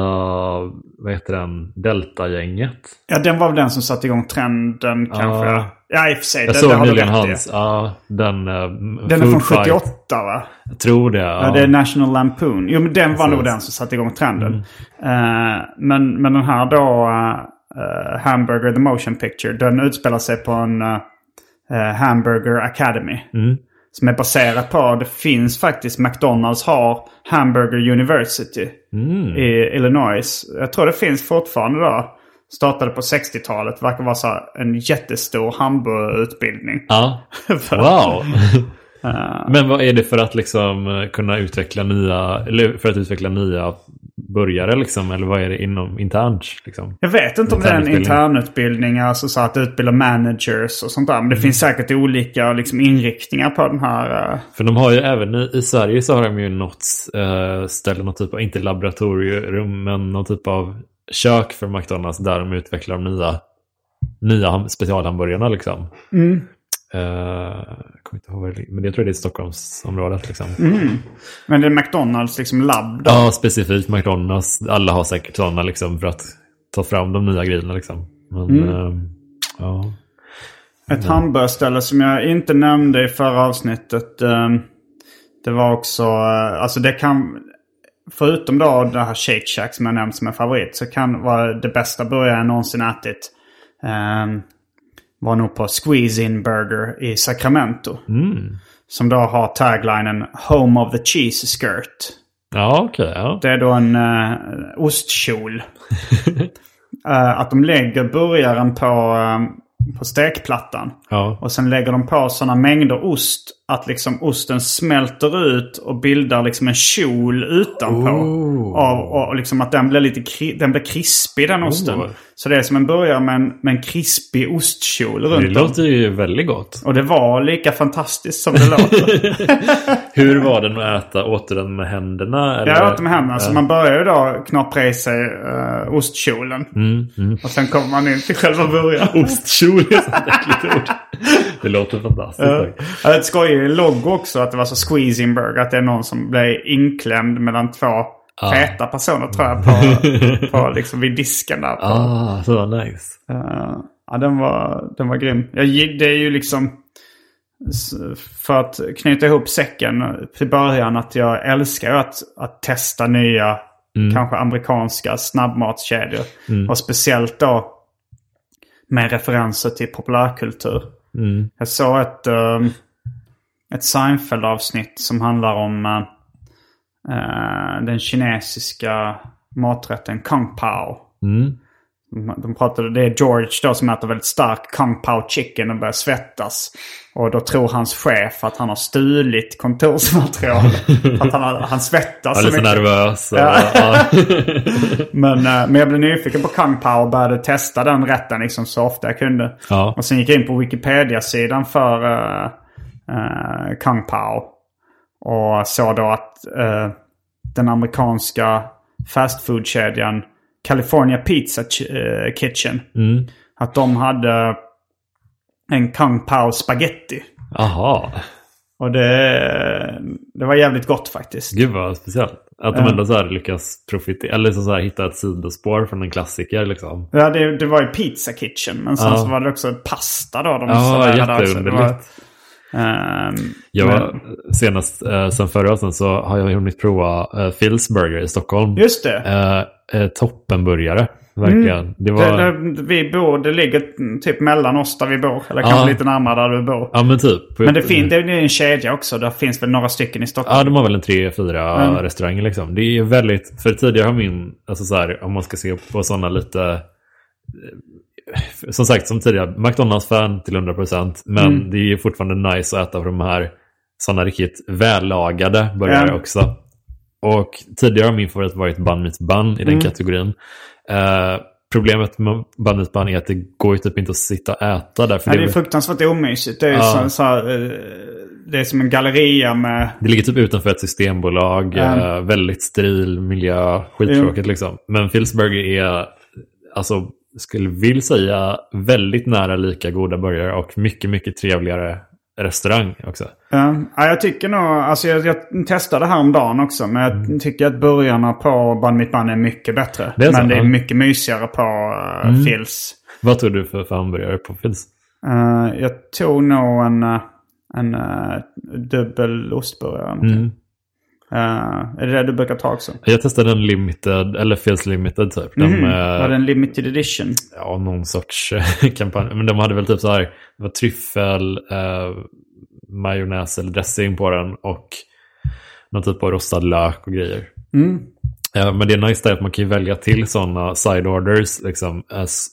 vad heter den, Delta-gänget. Ja, den var väl den som satte igång trenden kanske. Ja. I och för sig. Jag det- såg nyligen hans, ja, den... Uh, Den är från 78 va? Jag tror det. Ja. Ja, det är National Lampoon. Jo, men den var nog Precis. den som satte igång trenden. Eh, men, men den här då, eh, Hamburger the Motion Picture, den utspelar sig på en Hamburger Academy. Mm. Som är baserat på, det finns faktiskt, McDonalds har Hamburger University Mm. i Illinois. Jag tror det finns fortfarande då. Startade på 60-talet, verkar vara så en jättestor hamburgerutbildning. Ja. [LAUGHS] Wow. [LAUGHS] Men vad är det för att liksom eh, kunna utveckla nya, eller för att utveckla nya börjare liksom? Eller vad är det inom internt liksom? Jag vet inte om det är en Internutbildning. alltså så att utbilda managers och sånt där. Men det finns säkert olika liksom, inriktningar på den här. eh, För de har ju även i, i Sverige så har de ju något eh, ställe, någon typ av, inte laboratorium, men någon typ av kök för McDonalds där de utvecklar de nya, nya ham- specialhamburgarna liksom. Eh, jag kommer inte ihåg vad det men jag tror det är i Stockholmsområdet liksom. Men det är McDonalds liksom labb då. Ja, specifikt McDonalds. Alla har säkert sådana liksom för att ta fram de nya grejerna liksom. Men, eh, ja. Ett hamburgerställe som jag inte nämnde i förra avsnittet. eh, det var också, eh, alltså det kan, förutom då det här Shake Shack som jag nämnt som en favorit. Så kan vara det bästa burgare jag någonsin ätit. eh, var nog på Squeeze In Burger i Sacramento. Som då har taglinen Home of the Cheese Skirt. Ja, okej. ja. Det är då en uh, ostkjol. [LAUGHS] Eh, att de lägger burgaren på, eh, på stekplattan. ja. Och sen lägger de på sådana mängder ost att liksom osten smälter ut och bildar liksom en kjol utanpå. Oh. Och, och liksom att den blir lite den blir krispig den osten. Oh. Så det är som en burgare med en, med en krispig ostkjol Det runt om. låter ju väldigt gott. Och det var lika fantastiskt som det låter. [LAUGHS] Hur var den att äta? Åt du den med händerna? Eller? Jag åt med händerna. Så Ja. man börjar ju då knapra i sig uh, ostkjolen. Mm, Och sen kommer man in till själva burgaren. Ostkjol är ett äckligt ord. [LAUGHS] Det låter fantastiskt. Ja. Jag hade ett skojig loggo också. Att det var så squeezing burger. Att det är någon som blir inklämd mellan två feta personer tror jag. På, [LAUGHS] på liksom vid disken där. På. Ah, så nice. Eh, ja, den var, den var grym. Jag, det är ju liksom... För att knyta ihop säcken till början att jag älskar att, att testa nya, kanske amerikanska snabbmatskedjor. Och speciellt då med referenser till populärkultur. Jag såg ett, eh, ett Seinfeld-avsnitt som handlar om eh, den kinesiska maträtten Kung Pao. Mm. De pratade, det är George då som äter väldigt stark Kung Pao chicken och börjar svettas. Och då tror hans chef att han har stulit kontorsmaterial. [LAUGHS] att han, har- han svettas Jag så är lite mycket. nervös. Ja. ja. [LAUGHS] Men, eh, men jag blev nyfiken på Kung Pao och började testa den rätten liksom så ofta jag kunde. Ja. Och sen gick jag in på Wikipedia-sidan för uh, Kung Pao. Och såg då att eh, den amerikanska fast food-kedjan California Pizza eh, Kitchen. Mm. Att de hade en Kung Pao spaghetti. Aha. Och det, det var jävligt gott faktiskt. Gud vad speciellt. Att de ändå så här lyckas profitera, eller så så här hitta ett sidospår från en klassiker liksom. Ja, det, det var ju Pizza Kitchen. Men sen Ja. så var det också pasta då. De Ja, var, jätteunderligt. ehm, Jag men- var, senast, eh, sen förra året så har jag hunnit prova eh, Phil's Burger i Stockholm. Just det. Eh, eh, toppenburgare, verkligen. Det var, Det, det, vi bor, det ligger typ mellan oss där vi bor. Eller kanske Ja. lite närmare där du bor. ja men typ. Men det, fin, det är en kedja också. Där finns väl några stycken i Stockholm. Ja, de har väl en tre, fyra Mm. restauranger liksom. Det är väldigt, för tidigare har min, alltså så här, om man ska se på sådana lite, eh, som sagt som tidigare, McDonalds-fan till 100%. Men Mm. det är ju fortfarande nice att äta på de här sådana riktigt vällagade burgare Ja. också. Och tidigare har min favorit varit bun meets bun i den Mm. kategorin. Eh, problemet med bun meets bun är att det går ju typ inte att sitta och äta där. För Nej, det, är fruktansvärt omysigt. Det är, Ja. så, så här, eh, det är som en galleria med... Det ligger typ utanför ett systembolag. Mm. väldigt steril miljö. Skittråkigt liksom. Men Phil's Burger är, alltså, skulle vill säga väldigt nära lika goda burgare och mycket, mycket trevligare restaurang också. Ja, ja, jag tycker nog... Alltså jag, jag testade häromdagen också. Men jag tycker att burgarna på Bun Mitt Bun är mycket bättre. Mm. Det är men det är. Mm. mycket mysigare på uh, Phils. Vad tog du för, för hamburgare på Phil's? Eh, jag tog nog en, eh, en uh, dubbel ostburgare. Mm. Eh, är det det du brukar ta också? Jag testade en limited, eller Phil's limited typ. De, Mhm. eh, Var det en limited edition? ja, någon sorts eh, [LAUGHS] kampanj. Men de hade väl typ så här, det var tryffel, eh, majonnäs eller dressing på den och någon typ av rostad lök och grejer. Mm. Ja, men det är nice där att man kan välja till sådana side orders, liksom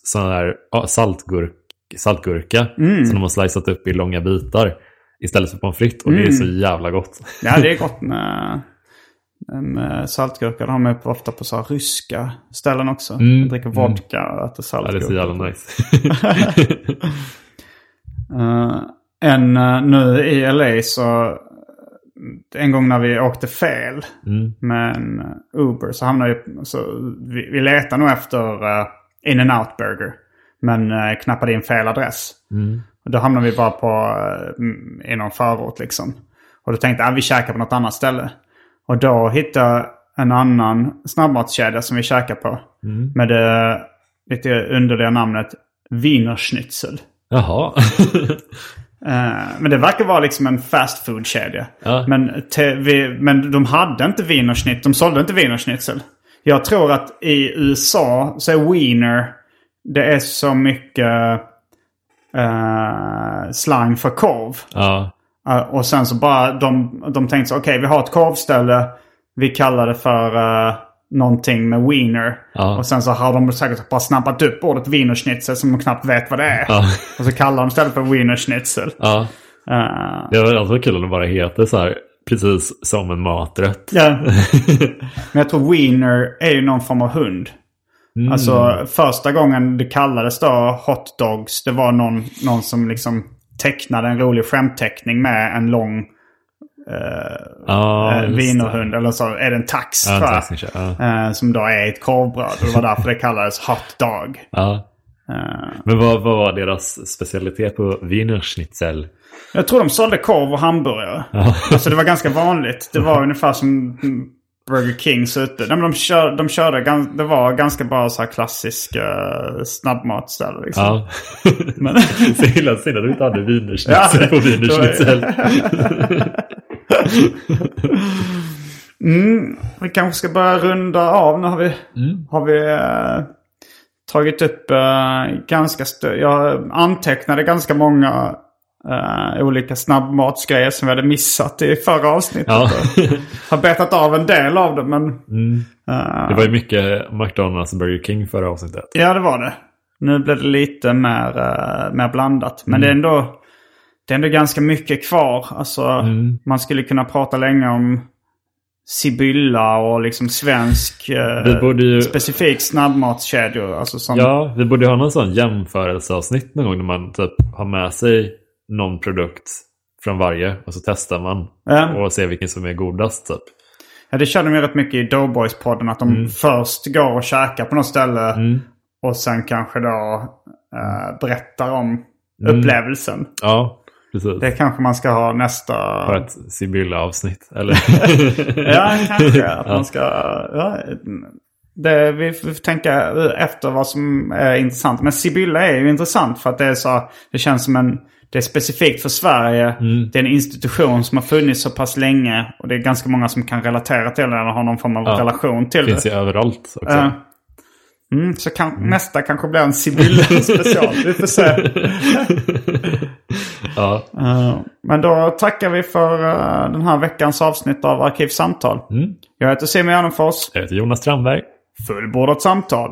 sådana där saltgurk, saltgurka Mm. som de har slicat upp i långa bitar istället för pommes frites och det är så jävla gott. Ja, det är [LAUGHS] gott med, med saltgurka. Det har man ofta på så här ryska ställen också. Mm, Man dricker vodka och äter Ja, det är saltgurka. så jävla nice. [LAUGHS] Eh, en uh, nu i LA så en gång när vi åkte fel Mm. med en eh, Uber så hamnade vi, så vi, vi letade nog efter uh, in and out burger. Men uh, knappade in fel adress. Mm. Då hamnade vi bara på uh, i någon förort liksom. Och då tänkte jag att vi käkar på något annat ställe. Och då hittade jag en annan snabbmatskedja som vi käkar på. Mm. Med det lite underliga namnet Wienerschnitzel. Jaha. [LAUGHS] Eh, men det verkar vara liksom en fast food-kedja. Ja. Men, vi, men de hade inte wienerschnitzel. De sålde inte wienerschnitzel. Jag tror att i USA så är wiener, det är så mycket eh, slang för korv. ja. Eh, och sen så bara, de, de tänkte så okej vi har ett korvställe. Vi kallar det för eh, någonting med wiener. Ja. Och sen så har de säkert bara snappat upp ordet wienerschnitzel som de knappt vet vad det är. Ja. Och så kallar de istället för wienerschnitzel. ja. Eh, Det var alltså kul om det bara heter så här, precis som en maträtt. Ja. [LAUGHS] Men jag tror wiener är ju någon form av hund. Mm. Alltså första gången det kallades då hot dogs. Det var någon, någon som liksom tecknade en rolig skämtteckning med en lång eh, just det. wienerhund. Eller så är det en tax en tror jag. tax kanske, ja. Eh, som då är ett korvbröd. Det var därför det kallades hot dog. Ja. Eh, Men vad, vad var deras specialitet på Wienerschnitzel? jag tror de sålde korv och hamburgare. Alltså det var ganska vanligt. Det var [LAUGHS] ungefär som Burger Kings ute. Nej, men de, kör, de körde, gans- det var ganska bara så här klassisk uh, snabbmatsställe. Liksom. Ja. [LAUGHS] Men, [LAUGHS] så hela att du inte hade wienerschnitzel Ja, på wienerschnitzel. [LAUGHS] mm, vi kanske ska börja runda av. Nu har vi, Mm. har vi eh, tagit upp eh, ganska Jag antecknade ganska många eh, olika snabbmatsgrejer som vi hade missat i förra avsnittet. Ja. [LAUGHS] Har betat av en del av det men... eh, Det var ju mycket McDonalds och Burger King förra avsnittet. Ja, det var det. Nu blev det lite mer, eh, mer blandat. Men det, är ändå, det är ändå ganska mycket kvar. Alltså, Man skulle kunna prata länge om Sibylla och liksom svensk eh, ju- specifik snabbmatskedjor. Alltså som, Ja, vi borde ha någon sån jämförelseavsnitt någon gång när man typ har med sig någon produkt från varje och så testar man Ja. och ser vilken som är godast typ. Ja, det kör de ju rätt mycket i Doughboys-podden. Att de Mm. först går och käkar på något ställe. Och sen kanske då eh, berättar om Mm. upplevelsen. Ja, precis. Det kanske man ska ha nästa... Har ett Sibylla-avsnitt. Eller? [LAUGHS] Ja, [LAUGHS] kanske. Att man ska... Ja, det, vi får tänka efter vad som är intressant. Men Sibylla är ju intressant för att det är så... Det känns som en... Det är specifikt för Sverige. Mm. Det är en institution som har funnits så pass länge. Och det är ganska många som kan relatera till det eller har någon form av Ja. relation till Finns det. ju överallt också. Ja. Mm, så kan, nästa kanske blir en Sibylla [LAUGHS] special. Vi får se. [LAUGHS] Ja. Eh, men då tackar vi för eh, den här veckans avsnitt av Arkivsamtal. Mm. Jag heter Simon Gärdenfors. Jag heter Jonas Strandberg. Fullbordat samtal.